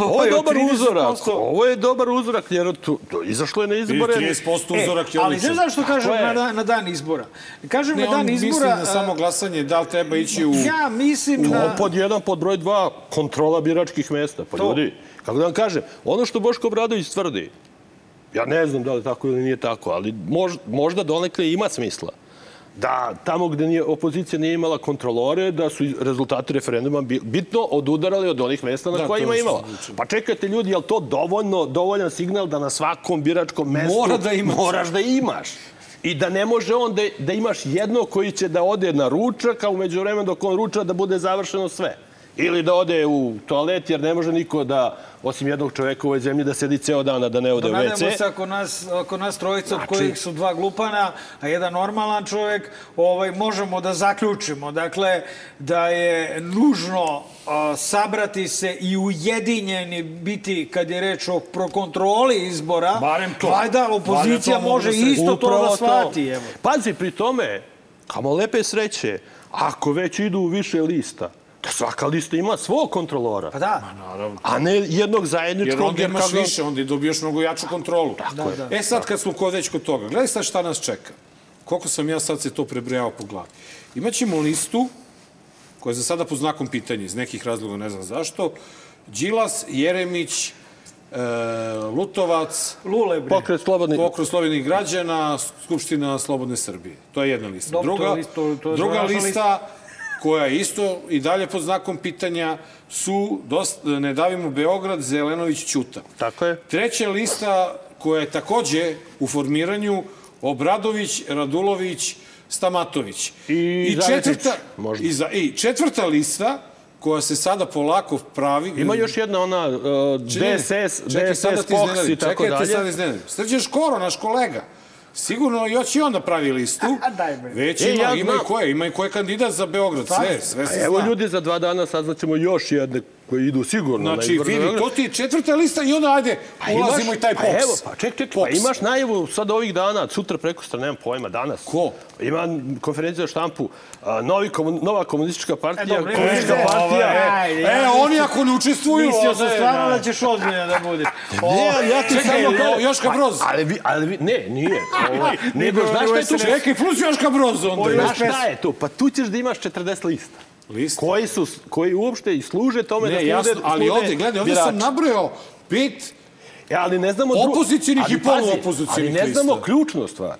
I: Ovo je dobar
B: 30%.
I: uzorak. Ovo je dobar uzorak, jer tu, tu, izašlo je na izbore.
A: 30% uzorak je
B: E, ali
A: odličan.
B: znaš zašto kažem na, na dan izbora? Kažem
A: Ne,
B: na dan
A: on misli
B: izbora...
A: na samo glasanje, da li treba ići u...
B: Ja mislim
I: To
B: na...
I: pod jedan, pod broj dva, kontrola biračkih mesta. Pa
B: To.
I: ljudi, kako da vam kažem, ono što Boško Obradović tvrdi, ja ne znam da li tako ili nije tako, ali mož, možda donekle ima smisla da tamo gde nije, opozicija nije imala kontrolore, da su rezultati referenduma bi- bitno odudarali od onih mesta na
A: Da,
I: kojima imala.
A: odlučio.
I: Pa čekajte ljudi, je li to dovoljno, dovoljan signal da na svakom biračkom mestu
A: Mora da imaš.
I: moraš da imaš? I da ne može on da, da imaš jedno koji će da ode na ručak, a umeđu vremenu dok on ruča da bude završeno sve. Ili da ode u toalet, jer ne može niko da, osim jednog čoveka u ovoj zemlji, da sedi ceo dan, a da ne ode u
B: Nadamo
I: WC.
B: se ako nas, ako nas trojica, od
I: Znači-
B: kojih su dva glupana, a jedan normalan čovjek, ovaj, možemo da zaključimo. Dakle, da je nužno a, sabrati se i ujedinjeni biti kad je reč o prokontroli izbora.
A: Barem to.
B: Valjda opozicija
A: Barem to
B: može
A: da se-
B: isto to da shvati. Evo.
I: Pazi, pri tome, kamo lepe sreće, ako već idu u više lista, da svaka lista ima svog kontrolora.
B: Pa da.
I: A ne jednog
A: Jer
I: zajedničkog.
A: onda imaš
I: kako-
A: više, onda i dobijaš mnogo jaču kontrolu.
B: Da, da.
A: E sad kad smo kod već kod toga, gledaj sad šta nas čeka. Koliko sam ja sad se to prebrojao po glavi. Imaćemo listu koja je za sada pod znakom pitanja, iz nekih razloga, ne znam zašto. Đilas, Jeremić, e, Lutovac,
B: Lule, bre.
I: Pokret slobodni.
A: Pokret slobodnih građana, Skupština Slobodne Srbije. To je jedna lista.
B: To
A: druga
B: je to- to je
A: druga lista koja je isto i dalje pod znakom pitanja su dost, Ne davimo Beograd, Zelenović, Ćuta.
I: Tako je.
A: Treća lista koja je takođe u formiranju Obradović, Radulović, Stamatović.
I: I Zajetić, možda.
A: i, za, I četvrta lista koja se sada polako pravi.
I: Ima još jedna ona uh, DSS,
A: Čekaj,
I: DSS,
A: ti iznenadim.
I: i tako
A: Čekaj, te
I: dalje.
A: sad iznenadim. Srđan Škoro, naš kolega, sigurno još i onda pravi listu. (laughs)
B: Daj.
A: Već
I: E,
A: ima,
I: ja
A: ima i
I: znam.
A: ko je, ima i ko je kandidat za Beograd. Sve, sve se
I: A evo
A: zna.
I: ljudi, za dva dana saznaćemo još jedne koji idu sigurno na
A: Znači,
I: izbor za
A: vidi,
I: Beograd.
A: to ti je četvrta lista i onda ajde,
I: Pa imaš-
A: ulazimo i taj
I: pa
A: POKS.
I: Evo, pa ček, ček, pa
A: POKS.
I: imaš najavu sad ovih dana, sutra preko nemam pojma, danas.
A: Ko?
I: Ima konferencija za štampu, a, novi komun, nova komunistička partija,
B: dobro, nema
I: komunistička
B: veze.
I: partija.
B: Ovaj,
I: E,
B: Ajde,
A: E,
B: ja
A: oni ako ne učestvuju...
B: Mislio sam stvarno da ćeš ozbiljan da budeš.
I: Ne, ali ja ti
A: Čekaj,
I: samo
A: o,
I: kažem-
A: Joška Broz.
I: Pa, Ali, vi, ali vi, ne, nije. (laughs) Ovaj, nego,
B: Nego,
I: znaš šta je tu?
A: Čekaj, plus Joška Broz onda.
I: Znaš šta je tu? Pa tu ćeš da imaš 40 lista.
A: Lista.
I: Koji, su, koji uopšte i služe tome da
A: Ne,
I: služe,
A: jasno, ali
I: služe
A: ovde, gledaj, ovde sam nabrojao pet
I: E, ali ne znamo... ali
A: i
I: pazi,
A: poluopozicionih
I: Ali ne znamo
A: lista.
I: ključnu stvar.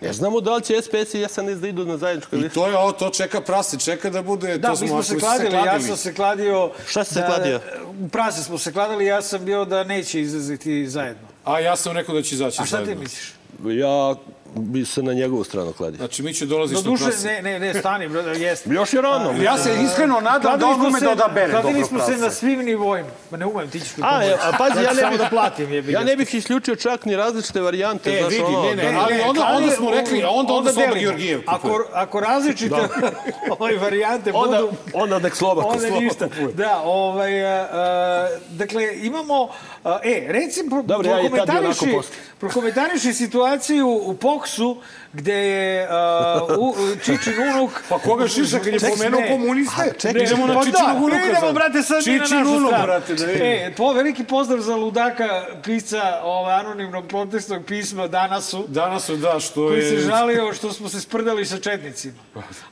I: Ne znamo da li će SPS i SNS da idu na zajedničkoj
A: I
I: listi.
A: to je ovo, to čeka prase, čeka da bude...
B: Da,
A: to
B: mi smo se kladili, ja
A: kladili.
B: sam se kladio...
I: Šta si se
B: da-
I: kladio?
B: U prase smo se kladili, ja sam bio da neće izlaziti zajedno.
A: A ja sam rekao da će izaći
B: A šta ti
A: zajedno.
B: misliš?
I: Ja bi se na njegovu stranu kladio.
A: Znači, mi će dolaziš
B: Do duše,
A: prase.
B: ne, ne, ne, stani, bro, jeste. (laughs)
I: Još je rano.
A: Ja se iskreno nadam da on ume da odabere
B: Kladili
A: dobro
B: smo se
A: prase.
B: na svim nivoima. Ma ne umem, ti ćeš mi
I: A,
B: pomoći.
I: e, a pazi, ja ne bih,
B: da platim, jebi
I: ja ne bih isključio čak ni različite varijante.
A: E,
I: znaš,
A: vidi,
I: ono,
A: ne, ne,
B: Ne,
A: ali onda, onda smo rekli, a onda, onda, Sloba. Georgijev kupuje.
B: Ako, ako različite (laughs) ovaj varijante
I: Onda,
B: budu...
I: onda nek sloba (laughs)
B: Onda ništa.
I: kupuje.
B: Da, ovaj, a, a, dakle, imamo... E, reci, pro,
I: ja onako
B: prokomentariši,
I: postao.
B: prokomentariši situaciju u Poksu, gde je a, u, Čičin unuk...
A: Pa koga šiša kad je
B: Ček,
A: pomenuo
B: ne.
A: komuniste?
B: Ne,
A: idemo na
B: pa
A: Čičinog
B: da,
A: unuka
B: idemo,
A: sad.
B: brate, sad mi na
A: Čičin
B: našu
A: unuk,
B: stranu.
A: brate, da vidim.
B: E, po, veliki pozdrav za ludaka pisca ovaj, anonimnog protestnog pisma Danasu.
A: Danas su, da, što
B: koji
A: je...
B: se žalio što smo se sprdali sa četnicima.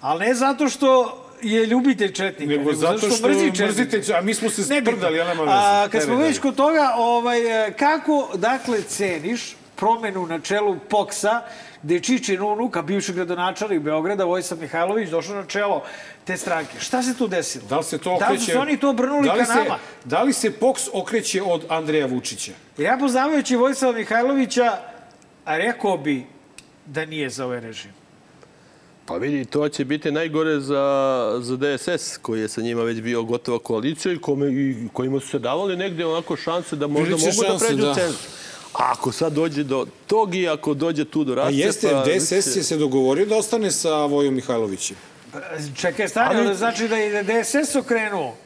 B: Ali ne zato što je ljubitelj četnika,
A: Nego zato što
B: mrzi četnika.
A: mrzite, a mi smo se sprdali, ali nema veze.
B: A, kad smo već kod toga, ovaj, e, kako, dakle, ceniš promenu na čelu POKS-a, gde je Čičin unuk, a bivši gradonačelnik Beograda, Vojsav Mihajlović, došao na čelo te stranke. Šta se tu desilo?
A: Da li se to
B: Da li
A: okreće...
B: su oni to obrnuli
A: da
B: ka
A: se,
B: nama?
A: Da li se POKS okreće od Andreja Vučića?
B: Ja poznavajući Vojsava Mihajlovića, rekao bi da nije za ovaj režim.
I: Pa vidi, to će biti najgore za, za DSS, koji je sa njima već bio gotova koalicija i, kome, i kojima su se davali negde onako šanse da možda mogu
A: šanse,
I: da pređu
A: da.
I: cenzus. A ako sad dođe do tog i ako dođe tu do
A: A
I: rascepa...
A: jeste, DSS je se dogovorio da ostane sa Vojom Mihajlovićem.
B: Čekaj, stani, ali... znači da je DSS okrenuo.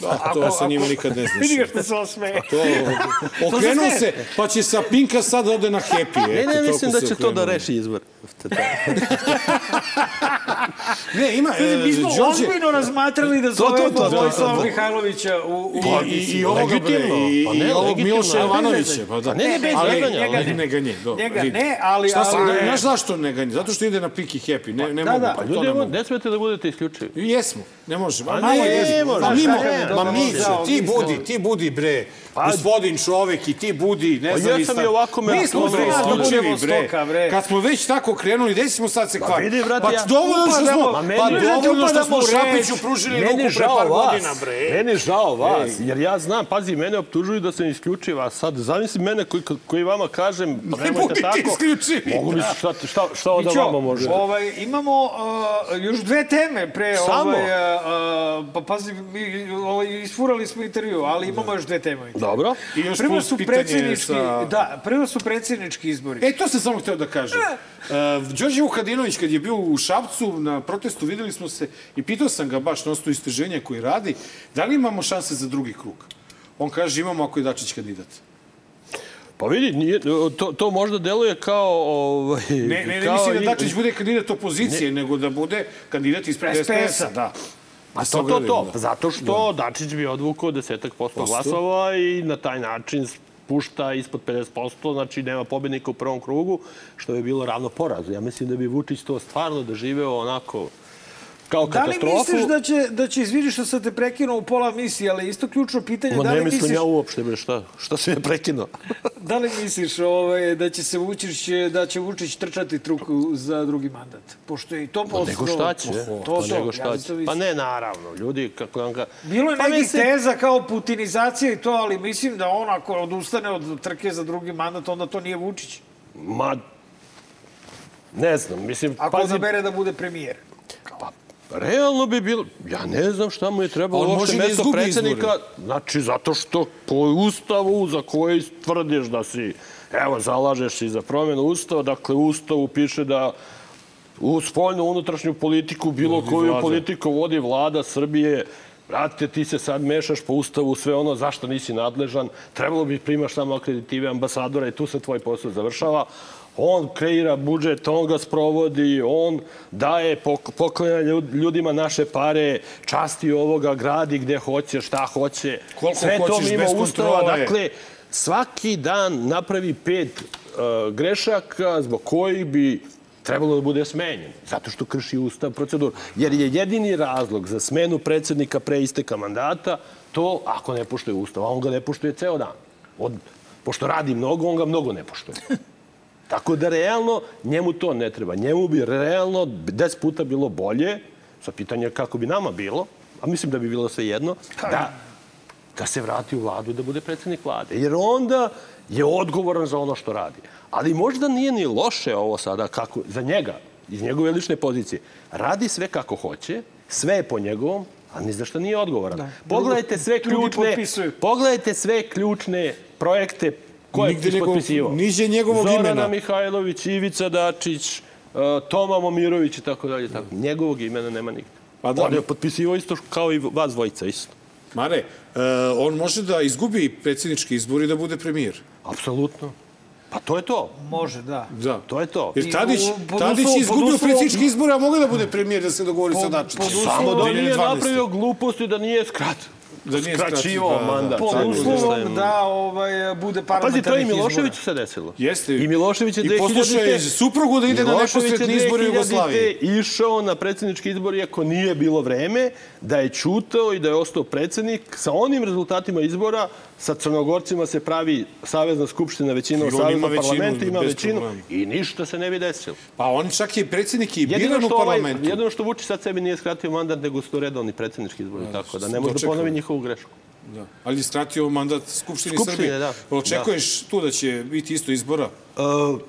A: Da, to sa njima nikad ne (laughs) znaš.
B: Vidi ga što se osmeje.
A: To, (laughs) okrenuo
B: se
A: se, pa će sa Pinka sad ode na Happy.
I: Ne, ne, mislim da
A: se
I: će to da reši izbor. (laughs)
A: Ne, ima...
B: Kaže, mi smo
A: Đorđe-
B: ozbiljno razmatrali da
I: to,
B: zovemo
I: to, da,
B: Vojislava
I: da, da.
B: Mihajlovića u... u...
A: I, i, i ovoga, bre, i,
I: Pa ne,
A: i ovog. Miloša Jovanovića. Pa da.
I: Pa ne, ne, bez
A: ali,
I: zezanja,
A: njega, ne nje, dobro.
B: Njega
A: vidi.
B: ne, ali-
A: Šta sam,
B: ali-
A: znaš zašto ne ga nje? Zato što ide na Piki Happy. Ne, ne
B: Da,
A: mogu,
B: da.
A: pa to
I: Ljudi,
A: ne
I: ne smete da budete isključivi.
A: Jesmo, ne može.
I: A
A: Malo
I: ne,
A: jesmo.
I: može.
A: Ma mimo,
B: Šta je,
A: ma
B: dobro,
A: mi, ti budi, ti budi bre. gospodin čovek i ti budi nezavistan.
I: Pa i ovako me
A: Mi smo bre
I: da
A: isključivi,
B: budemo
A: bre.
B: stoka, bre.
A: Kad smo već tako krenuli, gde smo sad se kvari?
I: vidi, brate,
A: pa
I: ja-
A: dovoljno što smo,
I: Ma meni-
A: pa
I: Brate,
A: dovoljno što smo Šapiću pružili ruku pre par
I: vas.
A: godina, bre.
I: Meni je žao vas, jer ja znam, pazi, mene optužuju da sam isključiv, a sad zamisli mene koji, koji vama kažem, pa
A: Ne
I: nemojte
A: budi ti
I: tako.
A: isključivi,
I: Mogu mi,
A: da.
I: šta, šta, šta onda vama može?
B: Ovaj, imamo uh, još dve teme pre
I: Samo?
B: ovaj, uh, pa pazi, mi, ovaj, isfurali smo intervju, ali imamo još dve teme.
I: Dobro.
A: I još
B: Prvo su predsjednički,
A: sa-
B: da, prvo su predsjednički izbori.
A: E, to sam samo hteo da kažem. Uh, Đorđe Vukadinović, kad je bio u Šapcu na protestu, videli smo se i pitao sam ga baš na osnovu istraženja koji radi, da li imamo šanse za drugi krug? On kaže, imamo ako je Dačić kandidat.
I: Pa vidi, nije, to, to možda deluje kao... Ovaj,
A: Ne, ne, ne
I: kao
A: mislim da
I: i-
A: Dačić bude kandidat opozicije, nego da bude kandidat ispred
B: SPS-a.
A: SPS-a. Da.
I: A
A: se
I: to, to, to.
A: da.
I: Pa Zato što Dačić bi odvukao desetak posto glasova i na taj način pušta ispod 50%, znači nema pobednika u prvom krugu, što bi bilo ravno porazu. Ja mislim da bi Vučić to stvarno doživeo onako kao
B: Da li
I: katastrofu.
B: misliš da će, da će izvini što sam te prekinuo u pola misije, ali isto ključno pitanje,
I: Ma
B: da
I: ne
B: li
I: mislim
B: misliš,
I: ja uopšte, bre, šta? Šta se je prekinuo? (laughs)
B: da li misliš ovaj, da će se Vučić, da će Vučić trčati truku za drugi mandat? Pošto je i to
I: Pa
B: posto...
I: nego šta će?
B: To,
I: pa
B: to,
I: nego
B: ja
I: šta će?
B: mislim.
I: Pa ne, naravno. Ljudi, kako vam ga...
B: Bilo je
I: pa
B: nekih
I: mislim-
B: teza kao putinizacija i to, ali mislim da on ako odustane od trke za drugi mandat, onda to nije Vučić.
I: Ma, ne znam, mislim,
B: Ako
I: pazi,
B: odabere da bude premijer.
I: Realno bi bilo, ja ne znam šta mu je trebalo uopšte
A: da
I: mesto predsednika. Znači, zato što po ustavu za koji tvrdiš da si, evo, zalažeš i za promjenu ustava, dakle, ustavu piše da u spoljnu unutrašnju politiku, bilo
A: Vodi
I: koju
A: vlada.
I: politiku vodi vlada Srbije, Brate, ti se sad mešaš po ustavu sve ono zašto nisi nadležan, trebalo bi primaš samo akreditive ambasadora i tu se tvoj posao završava. On kreira budžet, on ga sprovodi, on daje, pok- poklanja ljud- ljudima naše pare, časti ovoga, gradi gde hoće, šta hoće.
A: Koliko
I: Sve to mimo ustava. Dakle, svaki dan napravi pet uh, grešaka zbog kojih bi trebalo da bude smenjen. Zato što krši ustav proceduru. Jer je jedini razlog za smenu predsednika pre isteka mandata to ako ne poštuje ustav. A on ga ne poštuje ceo dan. Od, pošto radi mnogo, on ga mnogo ne poštuje. (laughs) Tako da realno njemu to ne treba. Njemu bi realno 10 puta bilo bolje, sa pitanje kako bi nama bilo, a mislim da bi bilo sve jedno, da, da se vrati u vladu i da bude predsednik vlade. Jer onda je odgovoran za ono što radi. Ali možda nije ni loše ovo sada kako, za njega, iz njegove lične pozicije. Radi sve kako hoće, sve je po njegovom, a ni za što nije odgovoran. Da. Pogledajte sve ključne, pogledajte sve ključne projekte
A: Nigde
I: je
A: njegov-
I: potpisivao.
A: niđe njegovog
I: Zorana
A: imena.
I: Mihajlović, Ivica Dačić, uh, Toma Momirović i tako dalje. Tako. Njegovog imena nema nigde.
A: Pa da.
I: On je potpisivao isto kao i vas dvojica isto.
A: Mare, uh, on može da izgubi predsjednički izbor i da bude premijer.
I: Apsolutno. Pa to je to.
B: Može, da.
A: Da.
I: To je to.
A: Jer
B: I
A: Tadić,
B: u-
A: Tadić je izgubio predsjednički izbor, a mogao da bude premijer da se dogovori sa Dačićem.
I: Samo da nije
A: 2012.
I: napravio gluposti da nije skrat.
A: Da nije
I: skraćivao
A: skratio, da, da.
I: mandat.
B: Pod
I: da šta
B: uslovom
I: je-
B: da ovaj, bude
I: Pazi, to je
B: parlamentarnih
I: i
B: izbora.
I: Miloševiću se desilo.
A: Jeste.
I: I Milošević je
A: I
I: 2000.
A: poslušaj suprugu da ide na
I: je
A: neposredni izbor u
I: 2000.
A: Jugoslaviji.
I: išao na predsjednički izbor iako nije bilo vreme, da je čutao i da je ostao predsjednik. Sa onim rezultatima izbora, sa Crnogorcima se pravi Savezna skupština većina u Saveznom parlamentu, ima većinu i ništa se ne bi desilo.
A: Pa on čak je predsjednik i biran u
I: ovaj,
A: parlamentu.
I: jedino što Vučić sad sebi nije skratio mandat, nego su to redovni predsjednički izbori, tako da ne može da ponovi njihovu grešku.
A: Da. Ali je skratio mandat Skupštini,
I: Skupštine,
A: Srbije.
I: da.
A: Očekuješ tu da će biti isto izbora?
I: E,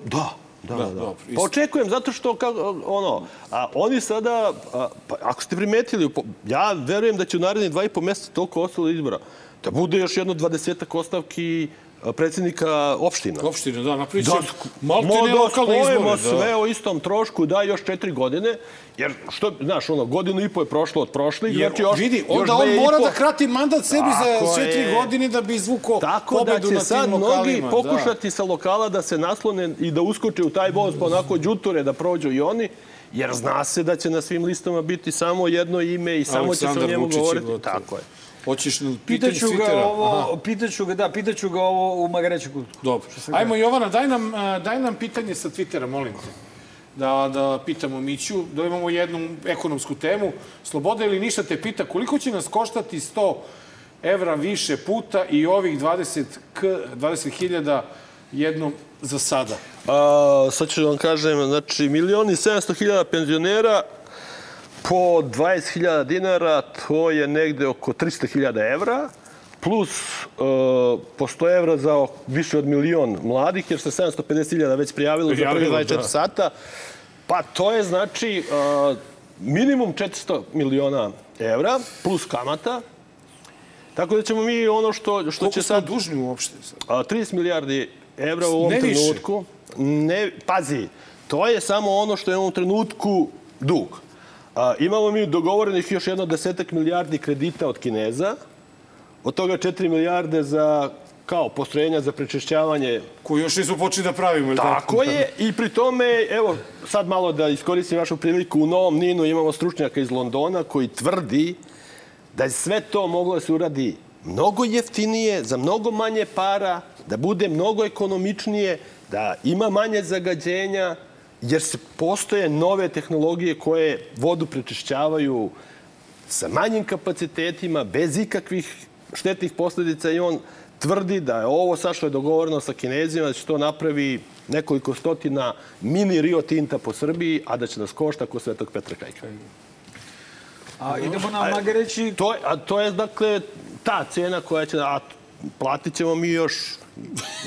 I: da, da, da. da.
A: dobro, isto.
I: Pa očekujem, zato što, kako, ono, a, oni sada, a, pa, ako ste primetili, ja verujem da će u narednih dva i po mjeseca toliko ostalo izbora, da bude još jedno dvadesetak ostavki a, predsjednika opština.
A: Opštine, da, napravit će
I: Da,
A: malte ne
I: da
A: lokalne izbore.
I: sve
A: Da.
I: o istom trošku, da još četiri godine, jer što, znaš, ono, godinu i po je prošlo od prošlih,
A: Jer,
I: znači još,
A: vidi,
I: još
A: onda
I: dve
A: on mora
I: po.
A: da krati mandat sebi
I: Tako
A: za četiri
I: je.
A: godine da bi izvukao
I: Tako da
A: pobedu
I: će
A: na
I: sad
A: tim
I: mnogi
A: lokalima.
I: pokušati sa lokala da se naslone i da uskoče u taj voz pa onako đuture da prođu i oni, jer zna se da će na svim listama biti samo jedno ime i samo će se o
A: Aleksandar
I: njemu
A: Vučić
I: govoriti. Tako je.
A: Da. Hoćeš na pitanje
B: Pitaću ga
A: Twittera?
B: ovo,
A: Aha.
B: pitaću ga, da, pitaću ga ovo u Magareću kutku.
A: Dobro. Ajmo, Jovana, daj nam, a, daj nam pitanje sa Twittera, molim te. Da, da pitamo Miću, da imamo jednu ekonomsku temu. Sloboda ili ništa te pita koliko će nas koštati 100 evra više puta i ovih 20 k, 20.000 jednom za sada.
I: A, sad ću vam kažem, znači, milioni 700 hiljada penzionera po 20.000 dinara, to je negde oko 300.000 evra, plus e, po 100 evra za više od milion mladih, jer se 750.000 već prijavilo, za prvi 24
A: da.
I: sata. Pa to je, znači, e, minimum 400 miliona evra, plus kamata. Tako da ćemo mi ono što, što
A: Koliko
I: će sad...
A: dužni uopšte? sad?
I: A, 30 milijardi evra u ovom
A: Ne više.
I: trenutku. Ne, pazi, to je samo ono što je u ovom trenutku dug. A, imamo mi dogovorenih još jedno desetak milijardi kredita od Kineza, od toga 4 milijarde za kao postrojenja za prečišćavanje.
A: Koji još nismo počeli da pravimo. ili
I: Tako je. I pri tome, evo, sad malo da iskoristim vašu priliku, u Novom Ninu imamo stručnjaka iz Londona koji tvrdi da je sve to moglo da se uradi mnogo jeftinije, za mnogo manje para, da bude mnogo ekonomičnije, da ima manje zagađenja, jer se postoje nove tehnologije koje vodu prečišćavaju sa manjim kapacitetima, bez ikakvih štetnih posledica i on tvrdi da je ovo sad što je dogovoreno sa Kinezima, da će to napravi nekoliko stotina mini Rio Tinta po Srbiji, a da će nas košta ko Svetog Petra Kajka.
B: A idemo na Magareći.
I: To je, a to je, dakle, ta cena koja će... A platit ćemo mi još...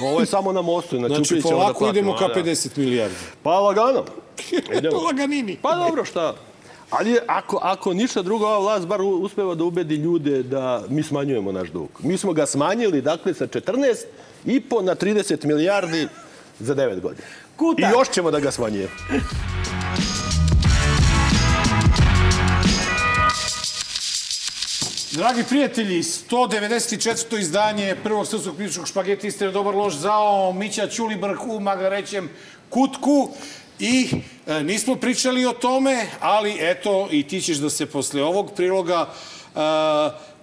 I: Ovo je samo na mostu, znači,
A: Znači,
I: upit ćemo da platimo.
A: idemo ka
I: a, da.
A: 50 milijardi.
I: Pa lagano. (laughs) Idemo.
A: Laganini.
I: Pa dobro, šta? Ali ako, ako ništa drugo, ova vlast bar uspeva da ubedi ljude da mi smanjujemo naš dug. Mi smo ga smanjili, dakle, sa 14 i po na 30 milijardi za 9 godina.
B: Kutak.
I: I još ćemo da ga smanjujemo.
A: Dragi prijatelji, 194. izdanje prvog srpskog kritičkog špageta Istina dobar loš zao Mića Ćulibrk u Magarećem kutku i e, nismo pričali o tome, ali eto i ti ćeš da se posle ovog priloga e,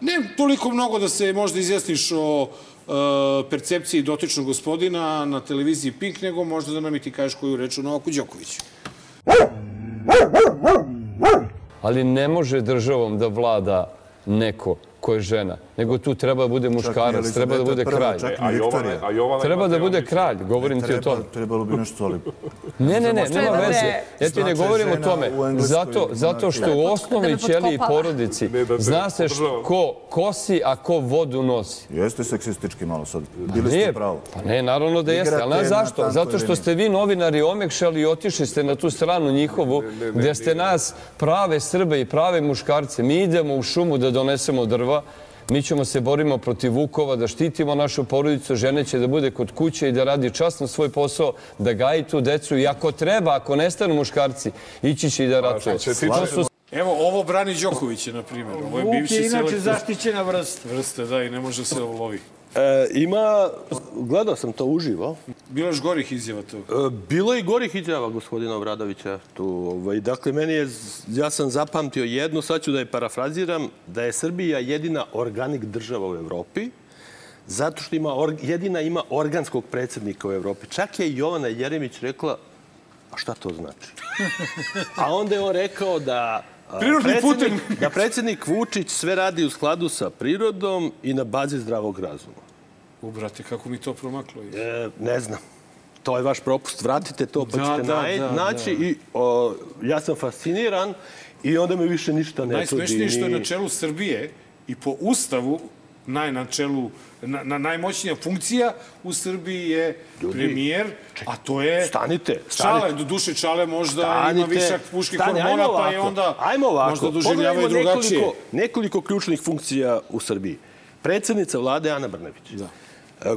A: ne toliko mnogo da se možda izjasniš o e, percepciji dotičnog gospodina na televiziji Pink, nego možda da nam i ti kažeš koju reč o Novaku Đokoviću.
J: Ali ne može državom da vlada neko ko je žena, nego tu treba da bude muškarac, treba da bude kralj.
K: A Jovana, a Jovana
J: Treba da bude kralj, govorim ti o tome.
K: Trebalo bi nešto ali...
J: Ne, ne, ne, nema veze. Ja ti ne govorim o tome. Zato, zato što u osnovnoj
L: me
J: ćeliji
L: potkopala.
J: porodici zna se ko kosi, a ko vodu nosi.
K: Jeste seksistički malo sad. Bili ste
J: Nije,
K: pravo.
J: pa ne, naravno da jeste, ali znaš zašto? Zato što ste vi novinari omekšali i otišli ste na tu stranu njihovu, gde ste nas prave Srbe i prave muškarce. Mi idemo u šumu da donesemo drva, mi ćemo se borimo protiv vukova, da štitimo našu porodicu, žene će da bude kod kuće i da radi časno svoj posao, da gaji tu decu i ako treba, ako nestanu muškarci, ići će i da ratuje. su
A: Evo, ovo brani Đokovića, na primjer. Ovo je
B: Vuk je inače
A: selektor
B: zaštićena vrsta.
A: vrste, da, i ne može se lovi.
I: E, ima, gledao sam to uživo,
A: Bilo još gorih izjava to.
I: E, Bilo je i gorih izjava gospodina Obradovića tu. Ovaj, dakle, meni je, ja sam zapamtio jednu, sad ću da je parafraziram, da je Srbija jedina organik država u Evropi, zato što ima, jedina ima organskog predsednika u Evropi. Čak je Jovana Jeremić rekla, a šta to znači? (laughs) A onda je on rekao da
A: Prirodni
I: predsednik, da predsednik Vučić sve radi u skladu sa prirodom i na bazi zdravog razuma.
A: U, brate, kako mi to promaklo.
I: E, ne znam. To je vaš propust. Vratite to pa
A: Da,
I: ćete
A: da,
I: naj,
A: da,
I: naći. I, o, ja sam fasciniran i onda me više ništa ne čudi.
A: Najsmešnije što je na čelu Srbije i po ustavu naj, na čelu, na, na najmoćnija funkcija u Srbiji je premijer, a to je...
I: Stanite,
A: Čale,
I: stanite.
A: do duše Čale možda
I: Stanite.
A: ima višak puških
I: Stani,
A: hormona, pa je onda
I: ajmo ovako.
A: možda doživljavaju
I: Pogledajmo
A: drugačije.
I: Nekoliko, nekoliko ključnih funkcija u Srbiji. Predsednica vlade Ana Brnabić. Da.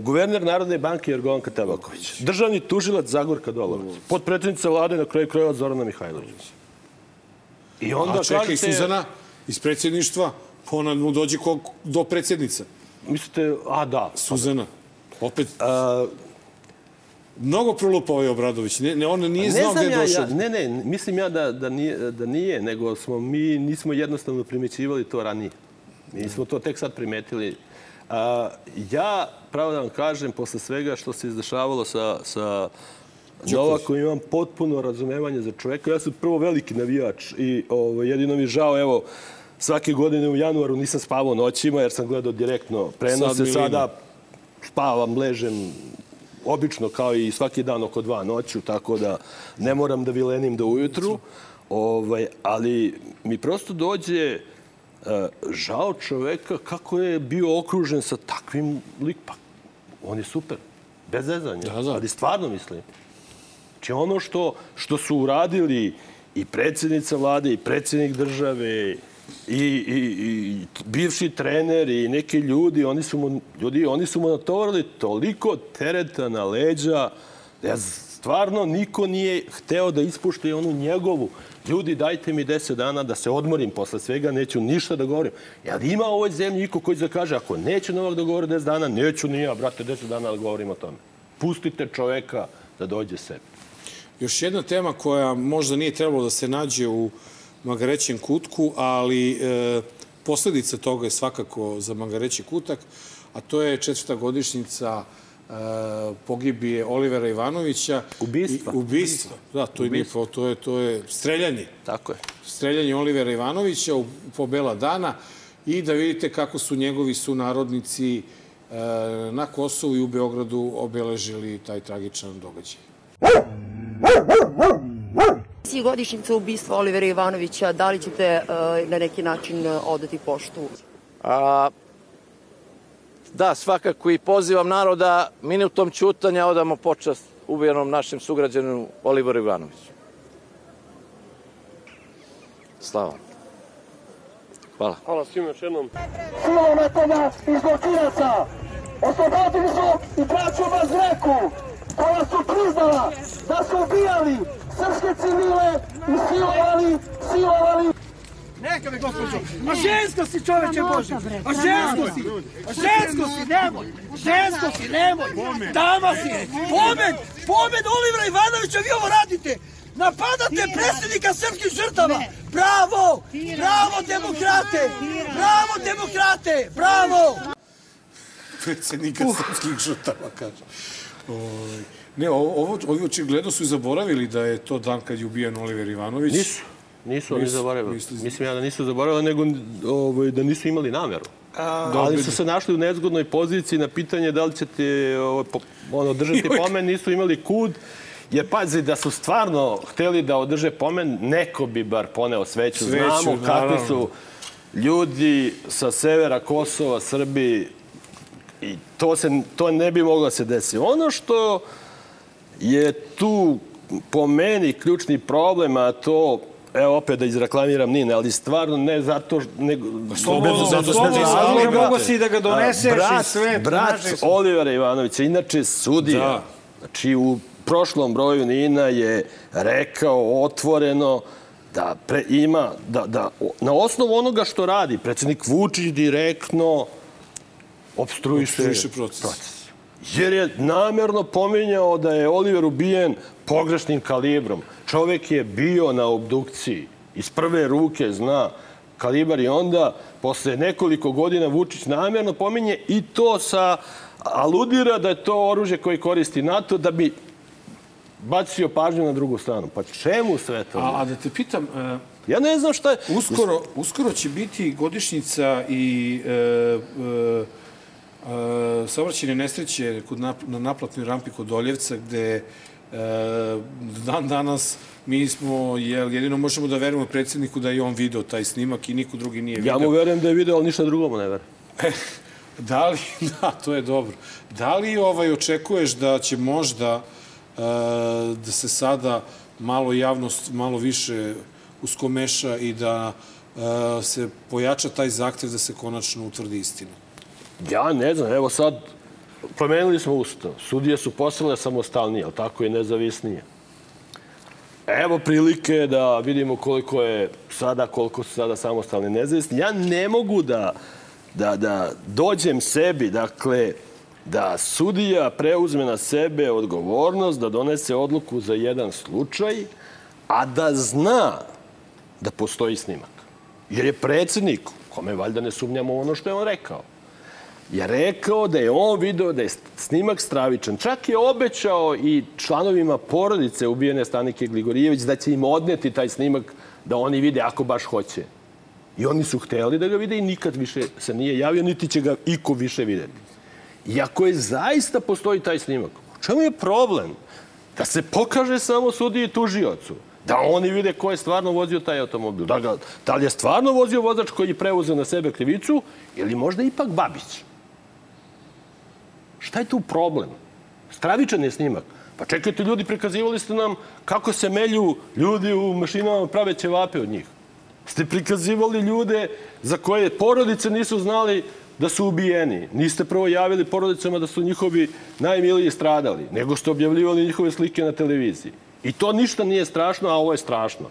I: Guverner Narodne banke Jorgovanka Tabaković. Državni tužilac Zagorka Dolovac. Potpredsednica vlade na kraju krajeva Zorana Mihajlović. I onda
A: A čekaj,
I: kažete-
A: Suzana iz predsjedništva, ona mu dođe ko, do predsjednica.
I: Mislite, a da.
A: Suzana. Opet, mnogo prolupa ovaj Obradović. Ne, ne, on nije znao gde je
I: ja,
A: došao.
I: ja, ne, ne, mislim ja da, da, nije, da nije, nego smo mi nismo jednostavno primećivali to ranije. Mi smo to tek sad primetili. A, ja, pravo da vam kažem, posle svega što se izdešavalo sa, sa Novakom, imam potpuno razumevanje za čoveka. Ja sam prvo veliki navijač i ovo, jedino mi je žao, evo, svake godine u januaru nisam spavao noćima jer sam gledao direktno prenose. Sada spavam, ležem obično kao i svaki dan oko dva noću, tako da ne moram da vilenim do ujutru. Ovaj, ali mi prosto dođe žao čoveka kako je bio okružen sa takvim lik. Pa, on je super. Bez zezanja.
A: Da, da.
I: Ali stvarno mislim. Znači ono što, što su uradili i predsjednica vlade i predsjednik države i, i, i bivši trener i neki ljudi, oni su mu, ljudi, oni su mu natovarili toliko tereta na leđa da ja stvarno niko nije hteo da ispušte onu njegovu. Ljudi, dajte mi 10 dana da se odmorim posle svega, neću ništa da govorim. Jel ima u ovoj zemlji niko koji zakaže, ako neće Novak da govori 10 dana, neću ni ja, brate, 10 dana da govorim o tome. Pustite čoveka da dođe sebi.
A: Još jedna tema koja možda nije trebalo da se nađe u Magarećem kutku, ali e, posledica toga je svakako za Magareći kutak, a to je četvrta godišnjica pogibije Olivera Ivanovića.
I: Ubistva.
A: I, ubistva. Da, to je, nije, po- to je, to je streljanje.
I: Tako je.
A: Streljanje Olivera Ivanovića u, po bela dana i da vidite kako su njegovi sunarodnici e, na Kosovu i u Beogradu obeležili taj tragičan događaj.
L: Si godišnjica ubistva Olivera Ivanovića, da li ćete e, na neki način odati poštu?
M: A, da, svakako i pozivam narod da minutom ćutanja odamo počast ubijenom našem sugrađanu Oliveru Ivanoviću. Slava. Hvala.
I: Hvala svima još jednom.
N: silom nekoga iz zločinaca. Oslobodili su i braću Mazreku, koja su priznala da su ubijali srpske civile i silovali, silovali.
O: Neka me, gospođo. A žensko si, čoveče Bože. A žensko si. A žensko si, nemoj. Žensko si, nemoj. Dama si. Pomen. Pomen Olivera Ivanovića, vi ovo radite. Napadate predsjednika srpskih žrtava. Bravo. Bravo, demokrate. Bravo, demokrate. Bravo.
A: predsednika uh. srpskih žrtava, kaže. Ne, ovo, ovo, ovi očigledno su i zaboravili da je to dan kad je ubijen Oliver Ivanović.
I: Nisu. Nisu oni zaboravili. Mislim ja da nisu zaboravili, nego ovaj, da nisu imali nameru.
A: A,
I: Ali su se našli u nezgodnoj poziciji na pitanje da li ćete ovaj, po- ono, držati pomen, nisu imali kud. Jer pazi, da su stvarno hteli da održe pomen, neko bi bar poneo sveću.
A: Sveću,
I: Znamo kakvi su ljudi sa severa Kosova, Srbi i to, se, to ne bi moglo da se desiti. Ono što je tu po meni ključni problem, a to evo opet da izreklamiram Nine, ali stvarno ne zato, što- nego,
A: slobodno, zato što ne razloga.
B: mogo si da ga doneseš
I: A, brat,
B: i sve.
I: Brat. Olivera Ivanovića, inače sudija,
A: Da.
I: znači u prošlom broju Nina je rekao otvoreno da pre, ima, da, da na osnovu onoga što radi, predsjednik Vučić direktno obstruiše,
A: Opstruiše proces.
I: Jer je namerno pominjao da je Oliver ubijen pogrešnim kalibrom. Čovek je bio na obdukciji. Iz prve ruke zna kalibar i onda posle nekoliko godina Vučić namjerno pominje i to sa aludira da je to oružje koje koristi NATO da bi bacio pažnju na drugu stranu. Pa čemu sve to?
A: A, a da te pitam, e,
I: Ja ne znam šta je...
A: uskoro, uskoro će biti godišnjica i e, e, e, saobraćene nesreće kod nap, na naplatnoj rampi kod Oljevca, gde dan danas mi smo, jel, jedino možemo da verujemo predsjedniku da je on video taj snimak i niko drugi nije video.
I: Ja mu verujem da je video, ali ništa drugo mu ne verujem.
A: Da li, (laughs) da, to je dobro. Da li ovaj, očekuješ da će možda e, da se sada malo javnost malo više uskomeša i da e, se pojača taj zahtev da se konačno utvrdi istina?
I: Ja ne znam, evo sad promenili smo ustav. Sudije su postale samostalnije, ali tako i nezavisnije. Evo prilike da vidimo koliko je sada, koliko su sada samostalni nezavisni. Ja ne mogu da, da, da dođem sebi, dakle, da sudija preuzme na sebe odgovornost da donese odluku za jedan slučaj, a da zna da postoji snimak. Jer je predsjednik, kome valjda ne sumnjamo ono što je on rekao, je rekao da je on video da je snimak stravičan. Čak je obećao i članovima porodice ubijene Stanike Gligorijević da će im odneti taj snimak da oni vide ako baš hoće. I oni su hteli da ga vide i nikad više se nije javio, niti će ga iko više videti. Iako je zaista postoji taj snimak, u čemu je problem? Da se pokaže samo sudiji i tužiocu. Da oni vide ko je stvarno vozio taj automobil. Da, ga, da li je stvarno vozio vozač koji je preuzeo na sebe krivicu ili možda ipak Babić. Šta je tu problem? Stravičan je snimak. Pa čekajte, ljudi, prikazivali ste nam kako se melju ljudi u mašinama prave ćevape od njih. Ste prikazivali ljude za koje porodice nisu znali da su ubijeni. Niste prvo javili porodicama da su njihovi najmiliji stradali, nego ste objavljivali njihove slike na televiziji. I to ništa nije strašno, a ovo je strašno.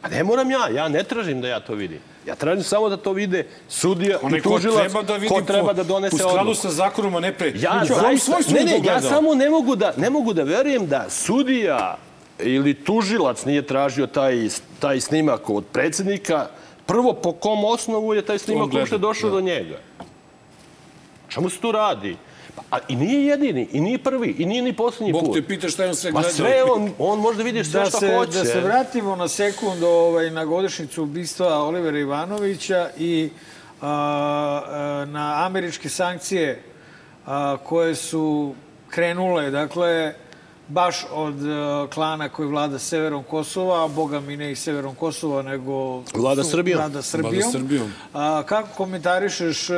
I: Pa ne moram ja, ja ne tražim da ja to vidim. Ja tražim samo da to vide sudija
A: Onaj
I: i
A: ko
I: tužilac,
A: treba da vidi
I: ko treba da
A: u
I: donese
A: skladu
I: odluku.
A: sa zakonom, a ne pre.
I: Ja
A: on
I: zaista, ne, ne, ja samo ne mogu da, ne mogu da verujem da sudija ili tužilac nije tražio taj, taj snimak od predsednika. Prvo, po kom osnovu je taj snimak uopšte došao
A: da.
I: do njega? Čemu se tu radi? A, I nije jedini, i nije prvi, i nije ni poslednji
A: Bog
I: put.
A: te pita šta je on sve
I: Ma
A: gledao.
I: sve on, on može da vidi sve
B: Da
I: što
B: se,
I: hoće.
B: da se vratimo na sekund ovaj, na godišnicu ubistva Olivera Ivanovića i a, a, na američke sankcije a, koje su krenule, dakle, baš od a, klana koji vlada severom Kosova, a boga mi ne i severom Kosova, nego...
I: Vlada
B: su-
I: Srbijom.
B: Vlada Srbijom.
A: Vlada Srbijom.
B: A, kako komentarišeš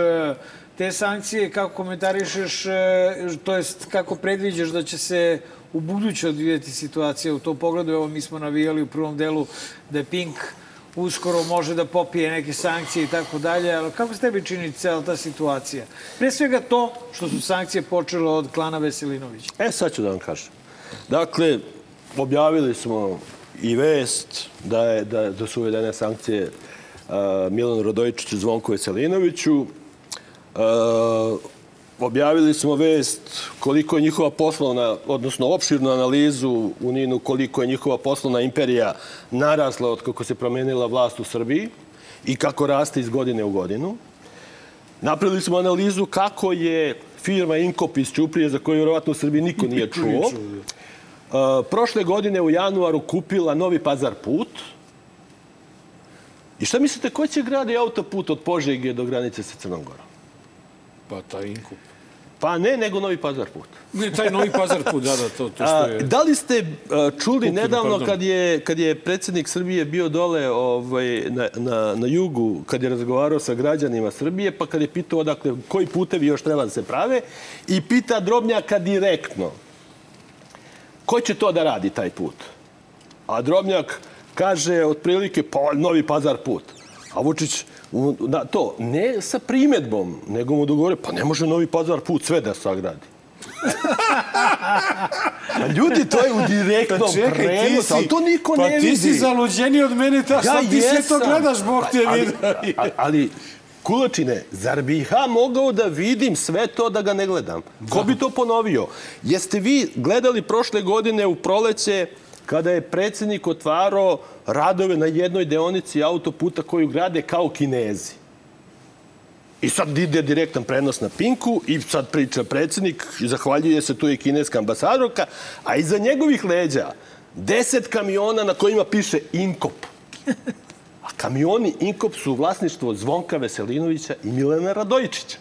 B: te sankcije, kako komentarišeš, e, to jest kako predviđaš da će se u buduće odvijeti situacija u tom pogledu? Evo, mi smo navijali u prvom delu da je Pink uskoro može da popije neke sankcije i tako dalje, ali kako se tebi čini cela ta situacija? Pre svega to što su sankcije počele od klana Veselinovića.
I: E, sad ću da vam kažem. Dakle, objavili smo i vest da, je, da, da su uvedene sankcije uh, Milanu Radojičiću, Zvonku Veselinoviću. Uh, objavili smo vest koliko je njihova poslovna, odnosno opširnu analizu u Ninu, koliko je njihova poslovna imperija narasla od kako se promenila vlast u Srbiji i kako raste iz godine u godinu. Napravili smo analizu kako je firma Inkop iz Ćuprije, za koju vjerovatno u Srbiji niko nije čuo, uh, prošle godine u januaru kupila Novi Pazar put. I šta mislite, ko će gradi autoput od Požege do granice sa Crnom Gorom?
A: Pa taj inkup.
I: Pa ne, nego Novi Pazar put.
A: Ne, taj novi pazar put, da, da, to, to što
I: A,
A: je...
I: da li ste a, čuli
A: Kupili,
I: nedavno
A: pardon.
I: kad je, kad je predsjednik Srbije bio dole ovaj, na, na, na jugu, kad je razgovarao sa građanima Srbije, pa kad je pitao odakle, koji putevi još treba da se prave, i pita Drobnjaka direktno, ko će to da radi, taj put? A Drobnjak kaže otprilike, pa novi pazar put. A Vučić u, na to, ne sa primedbom, nego mu dogovore, pa ne može novi pazar put sve da sagradi. (laughs) A ljudi, to je u direktnom
A: Pa ti
I: prenosu, ali to niko
A: pa
I: ne
A: ti
I: vidi.
A: si zaluđeniji od mene, ta, šta ti sve to gledaš, Bog te
I: ali,
A: vidi.
I: ali, ali, Kulačine, zar bi ja mogao da vidim sve to da ga ne gledam? Ko bi to ponovio? Jeste vi gledali prošle godine u proleće kada je predsjednik otvarao radove na jednoj deonici autoputa koju grade kao kinezi? I sad ide direktan prenos na Pinku i sad priča predsjednik i zahvaljuje se tu i kineska ambasadorka, a iza njegovih leđa deset kamiona na kojima piše Inkop. A kamioni Inkop su vlasništvo Zvonka Veselinovića i Milana Radojičića.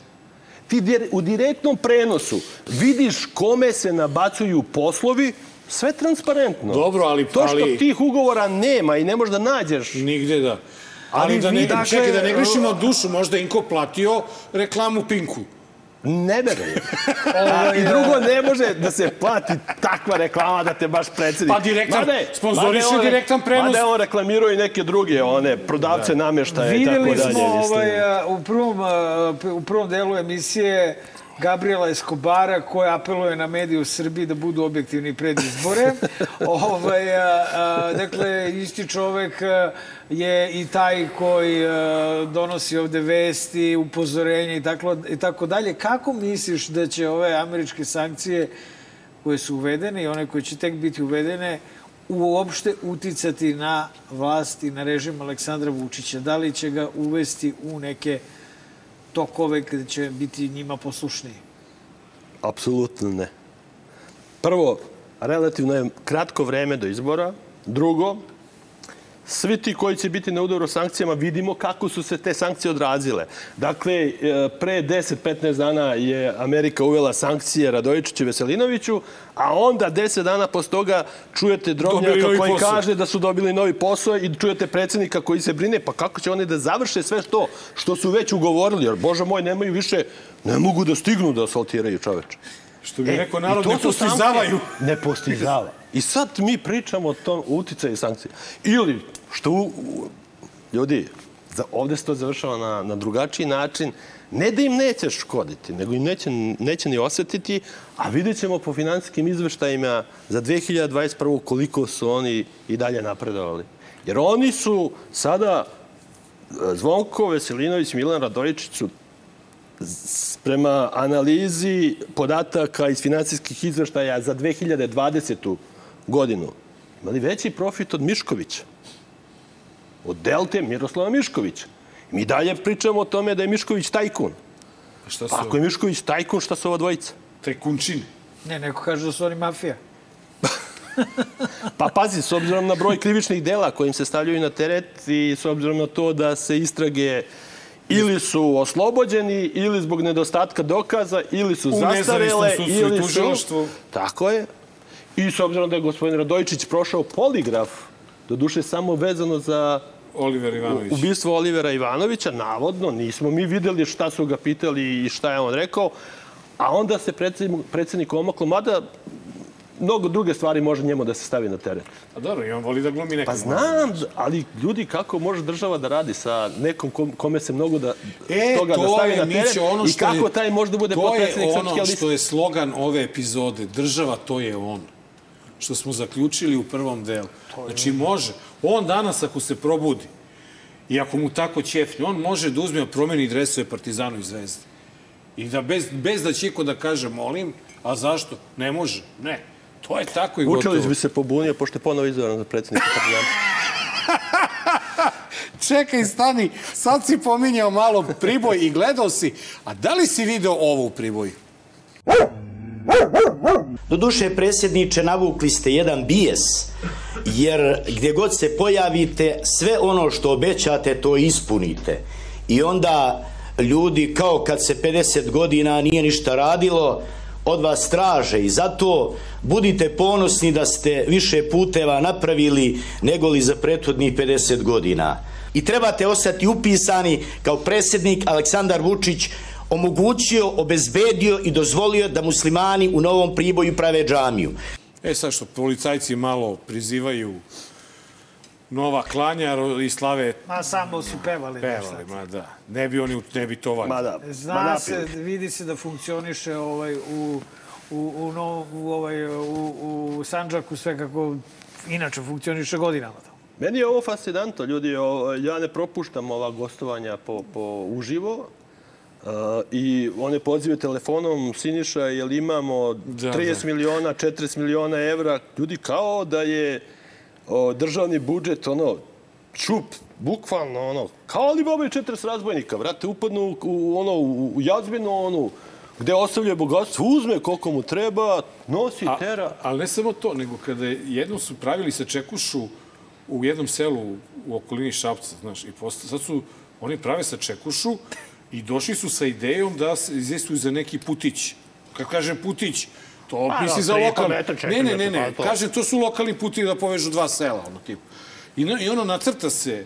I: Ti u direktnom prenosu vidiš kome se nabacuju poslovi, sve transparentno.
A: Dobro, ali-
I: To što
A: ali-
I: tih ugovora nema i ne možeš da nađeš...
A: Nigde da. Ali,
I: Ali
A: da ne,
I: dakle,
A: čekaj, da ne grešimo dušu, možda Inko platio reklamu Pinku.
I: Ne verujem. (laughs) I drugo, ne može da se plati takva reklama da te baš predsjednik...
A: Pa direktan- sponzoriše direktan prenos.
I: Mada je on reklamirao i neke druge, one, prodavce namještaja i tako
B: Videli
I: dalje.
B: smo
I: mislim.
B: ovaj, u, prvom, u prvom delu emisije Gabriela Escobara koja apeluje na medije u Srbiji da budu objektivni pred izbore. (laughs) ovaj, a, a, dakle, isti čovek je i taj koji a, donosi ovde vesti, upozorenja i tako, i tako dalje. Kako misliš da će ove američke sankcije koje su uvedene i one koje će tek biti uvedene uopšte uticati na vlast i na režim Aleksandra Vučića? Da li će ga uvesti u neke tokove kada će biti njima poslušniji?
I: Apsolutno ne. Prvo, relativno je kratko vreme do izbora. Drugo, svi ti koji će biti na udaru sankcijama, vidimo kako su se te sankcije odrazile. Dakle, e, pre 10-15 dana je Amerika uvela sankcije Radojičiću i Veselinoviću, a onda 10 dana posle toga čujete Drobnjaka koji
A: posao.
I: kaže da su dobili novi posao i čujete predsjednika koji se brine, pa kako će oni da završe sve što, što su već ugovorili, jer, bože moj, nemaju više, ne mogu da stignu da asfaltiraju čoveče.
A: Što bi rekao
I: i
A: narod, ne postizavaju.
I: Ne postizava. I sad mi pričamo o tom uticaju sankcije. Ili, što ljudi, ovde se to završava na, na drugačiji način, ne da im neće škoditi, nego im neće, neće ni osetiti, a vidjet ćemo po finansijskim izveštajima za 2021. koliko su oni i dalje napredovali. Jer oni su sada, e, Zvonko Veselinović, Milan Radojičić su prema analizi podataka iz finansijskih izveštaja za 2020. godinu imali veći profit od Miškovića. Od Delte Miroslava Miškovića. Mi dalje pričamo o tome da je Mišković tajkun.
A: Šta
I: Pa ako je Mišković tajkun, šta su ova dvojica?
A: Tajkunčine.
B: Ne, neko kaže da su oni mafija. (laughs)
I: Pa pazi, s obzirom na broj krivičnih dela kojim se stavljaju na teret i s obzirom na to da se istrage ili su oslobođeni, ili zbog nedostatka dokaza, ili su
A: U nezavisnom
I: zastarele,
A: sudstvu i
I: ili su...
A: tužilaštvu.
I: Tako je. I s obzirom da je gospodin Radojičić prošao poligraf, do duše samo vezano za
A: Oliver Ivanović.
I: ubistvo Olivera Ivanovića, navodno, nismo mi videli šta su ga pitali i šta je on rekao, a onda se predsjednik, predsjednik omaklo, mada mnogo druge stvari može njemu da se stavi na teret.
A: A dobro, i on voli da glumi nekog.
I: Pa znam, ali ljudi, kako može država da radi sa nekom kom- kome se mnogo da,
A: E,
I: toga da
A: to
I: stavi
A: je,
I: na teret
A: ono
I: i
A: što je-
I: kako taj može da bude
A: To
I: potpredsjednik
A: je
I: Srpske
A: ono
I: liste.
A: što je slogan ove epizode. Država, to je on. Što smo zaključili u prvom delu. Znači, može. On danas, ako se probudi, i ako mu tako ćefne, on može da uzme, promeni dresove Partizanu i Zvezde. I da bez, bez da će iko da kaže, molim, a zašto? Ne može. Ne. To je tako i gotovo.
I: Vučelić bi se pobunio, pošto je ponovo izabran za predsjednika Partizana. (laughs)
A: Čekaj, stani, sad si pominjao malo priboj i gledao si. A da li si video ovo u priboju?
P: Doduše, predsjedniče, navukli ste jedan bijes, jer gdje god se pojavite, sve ono što obećate, to ispunite. I onda ljudi, kao kad se 50 godina nije ništa radilo, od vas traže i zato budite ponosni da ste više puteva napravili nego li za prethodnih 50 godina. I trebate ostati upisani kao predsjednik Aleksandar Vučić omogućio, obezbedio i dozvolio da muslimani u Novom Priboju prave džamiju.
A: E sad što policajci malo prizivaju nova klanja i slave
B: Ma samo su pevali.
A: pevali, ma da. Ne bi oni, ne bi to valjda.
I: Ma da.
B: Zna se, vidi se da funkcioniše ovaj, u, u, u, no, u, ovaj, u, u Sanđaku sve kako inače funkcioniše godinama.
I: Meni je ovo fascinantno, ljudi. Ja ne propuštam ova gostovanja po, po uživo. I one pozive telefonom, Siniša, jel imamo
A: Da,
I: 30
A: da.
I: miliona, 40 miliona evra. Ljudi, kao da je o, državni budžet, ono, čup, bukvalno, ono, kao li i 40 razbojnika, vrate, upadnu u, u, ono, u, jazbinu, onu, gde ostavlja bogatstvo, uzme koliko mu treba, nosi, tera.
A: Ali ne samo to, nego kada je- jednom su pravili sa Čekušu u jednom selu u okolini Šapca, znaš, i posto, sad su, oni prave sa Čekušu i došli su sa idejom da se izistuju za neki putić. Kad kažem putić, to
I: Pa,
A: misli
I: da,
A: za lokalni. Ne, ne, ne,
I: metra,
A: ne.
I: pa to.
A: Kažem, to su lokalni puti da povežu dva sela, ono tipu. I, no, I ono nacrta se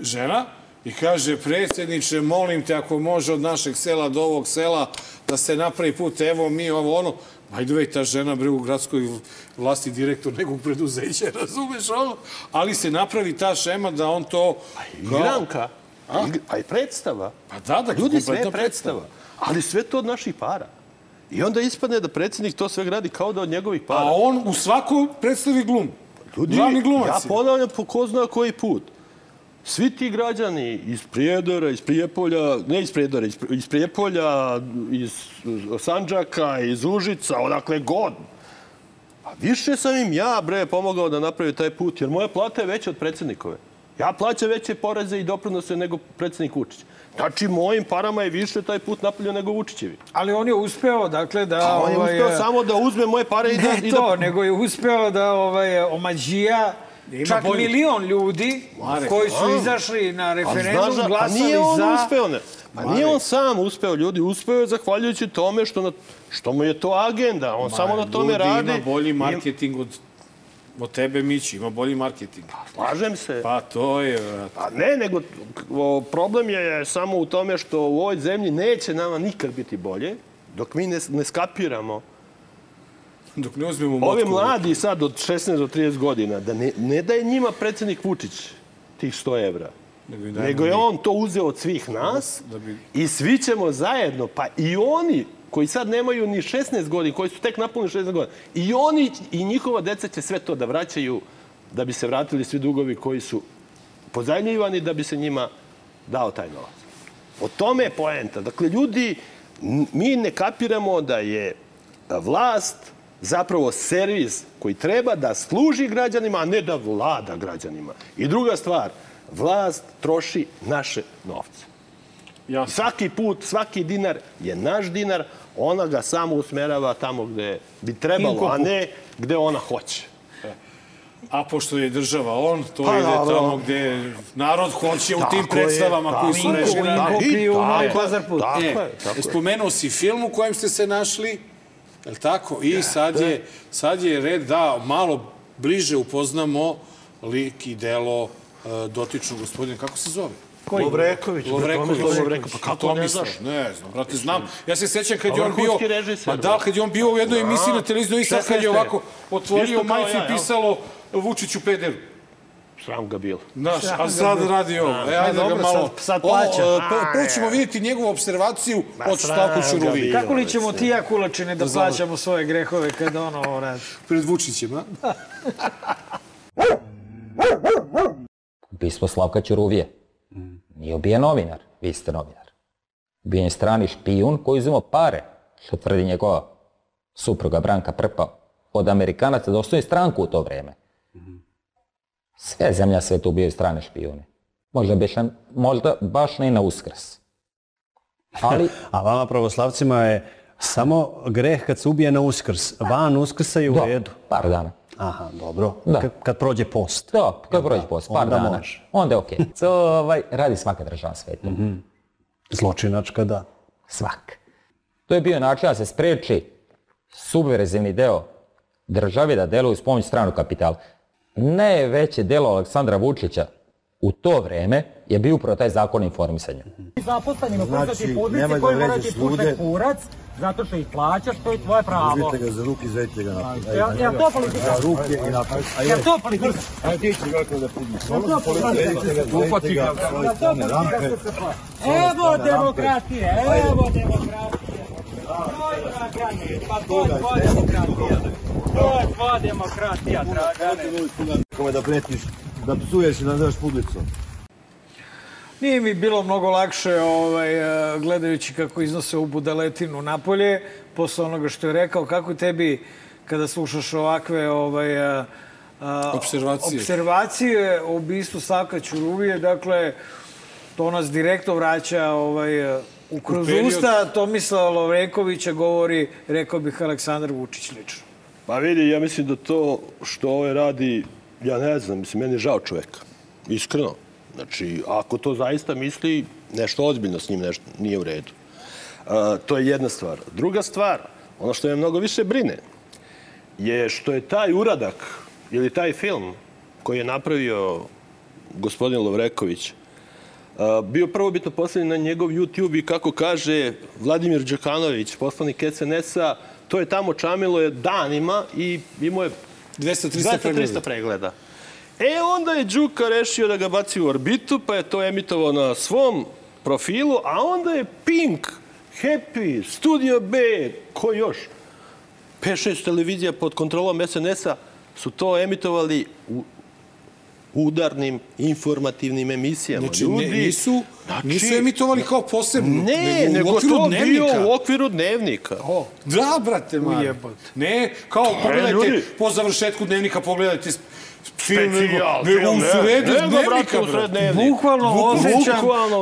A: žena i kaže, predsjedniče, molim te, ako može od našeg sela do ovog sela da se napravi put, evo mi, ovo, ono. The way, ta žena bre u gradskoj vlasti direktor nekog preduzeća, (laughs) razumeš ono? Ali se napravi ta šema da on to...
I: Igranka, a? a i predstava.
A: Pa da, da,
I: Ljudi, sve je predstava. Ali sve to od naših para. I onda ispadne da predsjednik to sve gradi kao da od njegovih para.
A: A on u svakoj predstavi glum.
I: Ljudi,
A: Glavni glumac
I: ja ponavljam po ko zna koji put. Svi ti građani iz Prijedora, iz Prijepolja, ne iz Prijedora, iz, iz Prijepolja, iz Sanđaka, iz Užica, odakle god. A više sam im ja, bre, pomogao da napravi taj put, jer moja plata je veća od predsjednikove. Ja plaćam veće poreze i doprinose nego predsjednik Vučić. Znači, mojim parama je više taj put napravio nego Vučićevi.
B: Ali on je uspeo, dakle, da...
I: A on je
B: ovaj,
I: uspeo samo da uzme moje pare i da...
B: Ne
I: i
B: to,
I: da...
B: nego je uspeo da ovaj, omađija Ima Čak bolji. milion ljudi Marek, koji su a, izašli na referendum, znaš, glasali
I: pa nije on
B: za...
I: Uspeo, ne. Pa Marek. nije on sam uspeo, ljudi. Uspeo je zahvaljujući tome što, na, što mu je to agenda. On Marek, samo na tome radi.
A: ima bolji marketing od od tebe, Mići, ima bolji marketing.
I: Pa, slažem se.
A: Pa to je...
I: Pa ne, nego o, problem je samo u tome što u ovoj zemlji neće nama nikad biti bolje, dok mi ne, ne skapiramo
A: Dok ne uzmemo motku.
I: Ovi mladi sad od 16 do 30 godina, da ne, ne da je njima predsednik Vučić tih 100 evra, nego, nego je on to uzeo od svih nas da bi... i svi ćemo zajedno, pa i oni koji sad nemaju ni 16 godina, koji su tek napunili 16 godina, i oni i njihova deca će sve to da vraćaju da bi se vratili svi dugovi koji su pozajmljivani da bi se njima dao taj novac. O tome je poenta. Dakle, ljudi, mi ne kapiramo da je vlast zapravo servis koji treba da služi građanima, a ne da vlada građanima. I druga stvar, vlast troši naše novce. Ja. Svaki put, svaki dinar je naš dinar, ona ga samo usmerava tamo gde bi trebalo, a ne gde ona hoće.
A: A pošto je država on, to pa, ide da, tamo gde narod hoće u tim predstavama koji su rešeni.
B: Tako, tako,
A: tako, e, tako, spomenuo si film u kojem ste se našli, je li tako? I sad je, sad je red da malo bliže upoznamo lik i delo uh, dotičnog gospodina. Kako se zove?
I: Koji? Lovreković.
A: Lovreković. Lovreković. Pa kako ne znaš? Ne znam, brate, znam. Ja se sećam kad je on bio... Ma da, kad je on bio u jednoj emisiji na televiziju i sad kad je ovako otvorio majicu i pisalo Vučiću pederu.
I: Sram ga bilo.
A: Znaš, a sad radi ovo. E, ajde da ga malo...
B: Sad, sad plaća.
A: O, prvo ćemo vidjeti njegovu observaciju od Štavku Čurovi.
B: Kako li ćemo ti ja kulačine da plaćamo svoje grehove kada ono ovo radi? (laughs)
A: Pred Vučićem, a? (laughs)
Q: Ubistvo Slavka Ćuruvije. Nije obijen novinar, vi ste novinar. Ubijen strani špijun koji uzimo pare, što tvrdi njegova supruga Branka Prpa, od Amerikanaca da ostaje stranku u to vreme. Sve zemlja sveta ubijaju strane špijune. Možda, biš, možda baš ne i na uskrs. Ali... (laughs)
R: A vama pravoslavcima je samo greh kad se ubije na uskrs. Van uskrsa je u
Q: Do,
R: redu.
Q: par dana.
R: Aha, dobro.
Q: Da.
R: Kad, kad prođe post.
Q: Da, kad prođe post, par
R: onda
Q: dana.
R: Može.
Q: Onda je okej. (laughs) Okay. To ovaj, radi svaka država sveta. Mm
R: -hmm. Zločinačka, da.
Q: Svak. To je bio način da se spreči subverzivni deo države da deluje uz pomoć stranog kapitala najveće delo Aleksandra Vučića u to vreme je bio upravo taj zakon o informisanju.
S: Zaposlenima znači, pružati podlice koji moraju ti pušati kurac, zato što ih plaćaš, to je tvoje pravo.
K: Uzmite ga za ruke i zajedite ga napad.
S: Ajde, ja, to politika?
K: Ja, ruke i napad.
S: Ja, to politika?
K: Ajde, ti ću veliko da pudniš.
S: Ja, to politika?
K: Upati ga
S: to? Evo demokratije, evo demokratije. Pa to je tvoja demokratija. To je tvoja demokratija, Dragane.
K: Kome da pretiš, da psuješ i nazvaš publicom.
B: Nije mi bilo mnogo lakše ovaj, gledajući kako iznose u budaletinu napolje, posle onoga što je rekao, kako tebi kada slušaš ovakve ovaj, a,
A: a, observacije.
B: observacije o ubistvu Savka Ćuruvije, dakle, to nas direktno vraća ovaj, u kroz period... usta Tomislava Lovrekovića govori, rekao bih, Aleksandar Vučić lično.
I: Pa vidi, ja mislim da to što ovo radi, ja ne znam, mislim, meni je žao čoveka. Iskreno. Znači, ako to zaista misli, nešto ozbiljno s njim nešto nije u redu. Uh, to je jedna stvar. Druga stvar, ono što me mnogo više brine, je što je taj uradak ili taj film koji je napravio gospodin Lovreković uh, bio prvobitno postavljen na njegov YouTube i kako kaže Vladimir Đakanović, poslanik SNS-a, to je tamo čamilo je danima i imao je
A: 200-300 pregleda.
I: pregleda. E, onda je Đuka rešio da ga baci u orbitu, pa je to emitovao na svom profilu, a onda je Pink, Happy, Studio B, ko još? 5-6 televizija pod kontrolom SNS-a su to emitovali u udarnim informativnim emisijama.
A: Znači, Ljudi, ne, nisu, znači, nisu emitovali kao posebno,
I: ne,
A: nego u okviru
I: to
A: dnevnika.
I: bio u okviru dnevnika.
A: O, da, brate, man. Ne, kao, pogledajte, ljudi. po završetku dnevnika, pogledajte film, nego,
I: Specijal,
A: nego
I: film,
A: u dnevnika,
I: brate, sred dnevnika.
B: Bukvalno osjećam,
I: bukvalno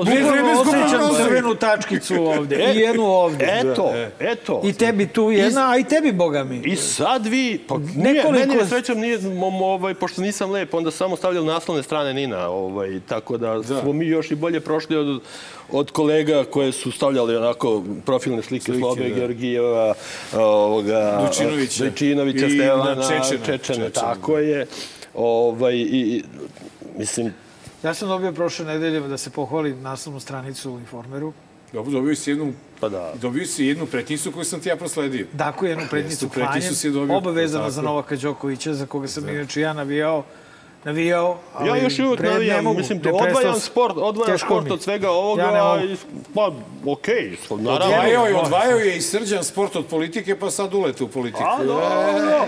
B: osjećam crvenu tačkicu ovde. I jednu ovde.
I: Eto, eto.
B: I tebi tu jedna, a i tebi, boga mi.
I: I sad vi, pa
B: Nekoliko-
I: meni je srećom nije, mom, ovaj, pošto nisam lep, onda samo stavljam naslovne strane Nina, ovaj, tako da, smo mi još i bolje prošli od, od kolega koje su stavljali onako profilne slike,
A: Slike,
I: Slobe
A: da.
I: Georgijeva, ovoga,
A: Dučinovića.
I: Dučinovića, Stevana,
A: na Čečena.
I: Čečene,
A: Čečena,
I: tako je. Ovaj, i, mislim,
B: Ja sam dobio prošle nedelje da se pohvali naslovnu stranicu u Informeru.
A: Dobro, dobio si jednu,
I: pa da.
A: dobio si jednu pretnicu koju sam ti ja prosledio.
B: Dakle, jednu
A: pretnicu
B: klanjem,
A: si dobio.
B: obavezano za
A: Tako.
B: Novaka Đokovića, za koga sam inače ja navijao, navijao, ali
I: ja još uvijek
B: ne
I: navijam,
B: mogu,
I: mislim,
B: ne prestao
I: odvajam sport, odvajam sport
B: mi.
I: od svega ovoga,
B: Ja ne
I: i, pa, okej, naravno.
A: Odvajao je, odvajao je i srđan sport od politike, pa sad ulete u politiku.
I: A, dobro,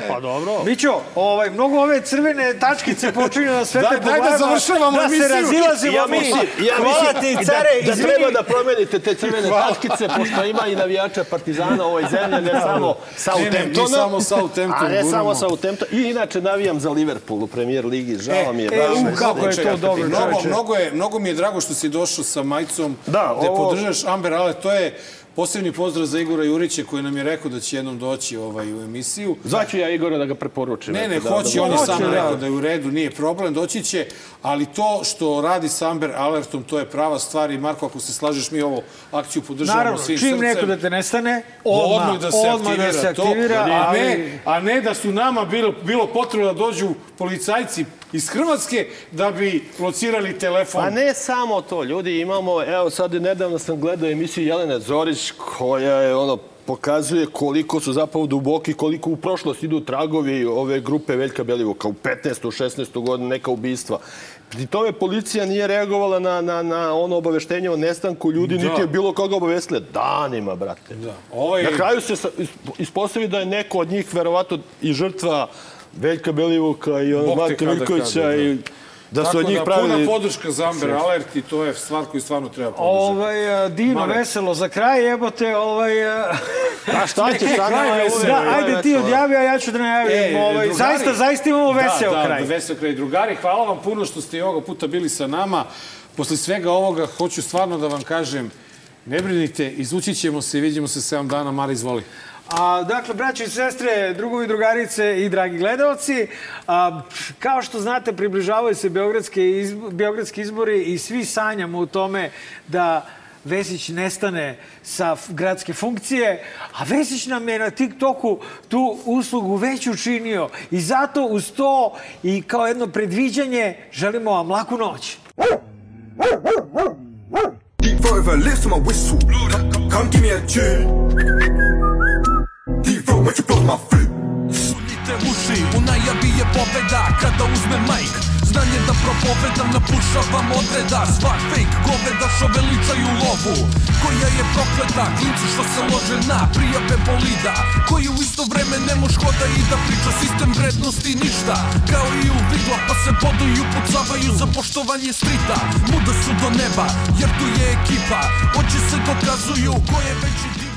I: pa dobro.
B: Mićo, ovaj, mnogo ove crvene tačkice počinju da svete
A: Daj-
B: po
A: daj da završavamo
B: da se
A: emisiju.
B: razilazimo
I: Ja
B: mi.
I: mislim, ja
B: Hvala ti, care,
I: da, da treba da promenite te crvene tačkice, pošto ima i navijača Partizana u ovoj zemlji, ne samo Southamptona.
A: mi samo Southampton
I: A ne
A: guramo.
I: samo Southampton. I inače navijam za Liverpool u premijer ligi. Žao mi je.
B: e,
I: me
B: kako je to dobro,
A: Mnogo, mnogo, je, mnogo mi je drago što si došao sa majicom
I: Da,
A: da
I: ovo-
A: podržaš Amber Ale. To je posebni pozdrav za Igora Jurića koji nam je rekao da će jednom doći ovaj, u emisiju.
I: Zvaću ja Igora da ga preporučim.
A: Ne, ne,
I: eto,
A: hoće,
I: da,
A: on je sam
B: da.
A: rekao da je u redu, nije problem, doći će, ali to što radi sa Amber Alertom, to je prava stvar i Marko, ako se slažeš, mi ovo akciju podržavamo
B: Naravno,
A: svim
B: čim
A: srcem.
B: neko da te nestane, odmah,
A: odmah da se
B: odmah
A: aktivira,
B: da se
A: to,
B: aktivira,
A: a,
B: ali...
A: ne, a ne da su nama bilo, bilo potrebno da dođu policajci iz Hrvatske da bi locirali telefon.
I: Pa ne samo to, ljudi imamo, evo sad nedavno sam gledao emisiju Jelene Zorić koja je ono pokazuje koliko su zapravo duboki, koliko u prošlost idu tragovi ove grupe Veljka Belivuka u 15. u 16. godinu neka ubistva. Pri tome policija nije reagovala na, na, na ono obaveštenje o nestanku ljudi,
A: Da.
I: niti je bilo koga obavestila. Danima, brate.
A: Da. Ovo je-
I: Na kraju se ispostavi da je neko od njih verovatno i žrtva Veljka Belivuka i ono
A: Bog te
I: Mate
A: kada
I: Veljkovića
A: da.
I: i da su od njih
A: da,
I: pravili...
A: puna podrška za Amber Alert i to je stvar koju stvarno treba podržati.
B: Ovaj, a, divno,
A: Mare.
B: veselo, za kraj jebote, ovaj... a,
I: A šta (laughs) će sad?
A: Kraj
I: nama je
A: veselo.
I: uvek-
B: Da, ajde ti odjavi, a ja ću da najavim.
A: E,
B: ovaj,
A: drugari-
B: zaista, zaista imamo veseo
A: da,
B: kraj.
A: Da, veseo kraj. Drugari, hvala vam puno što ste i ovoga puta bili sa nama. Posle svega ovoga, hoću stvarno da vam kažem, ne brinite, izući ćemo se i vidimo se 7 dana. Mara, izvoli.
B: A, dakle, braći i sestre, drugovi, drugarice i dragi gledalci, a, kao što znate, približavaju se beogradske izbo, beogradski izbori i svi sanjamo u tome da Vesić nestane sa gradske funkcije, a Vesić nam je na TikToku tu uslugu već učinio i zato uz to i kao jedno predviđanje želimo vam laku noć.
T: Deep throat my whistle. Come give me a tune. Throat when you my flute.
U: Sunite uši, u najavi je pobeda kada uzme majk. Znanje da propovedam, napušavam odreda. Svak fake goveda što veličaju lovu. Koja je prokleta, klinci što se lože na prijave bolida. Koji u isto vreme ne moš hoda i da priča sistem vrednosti ništa. Kao i u vidla pa se boduju, pucavaju za poštovanje strita. Muda su do neba, jer tu je ekipa. Oči se dokazuju ko je veći div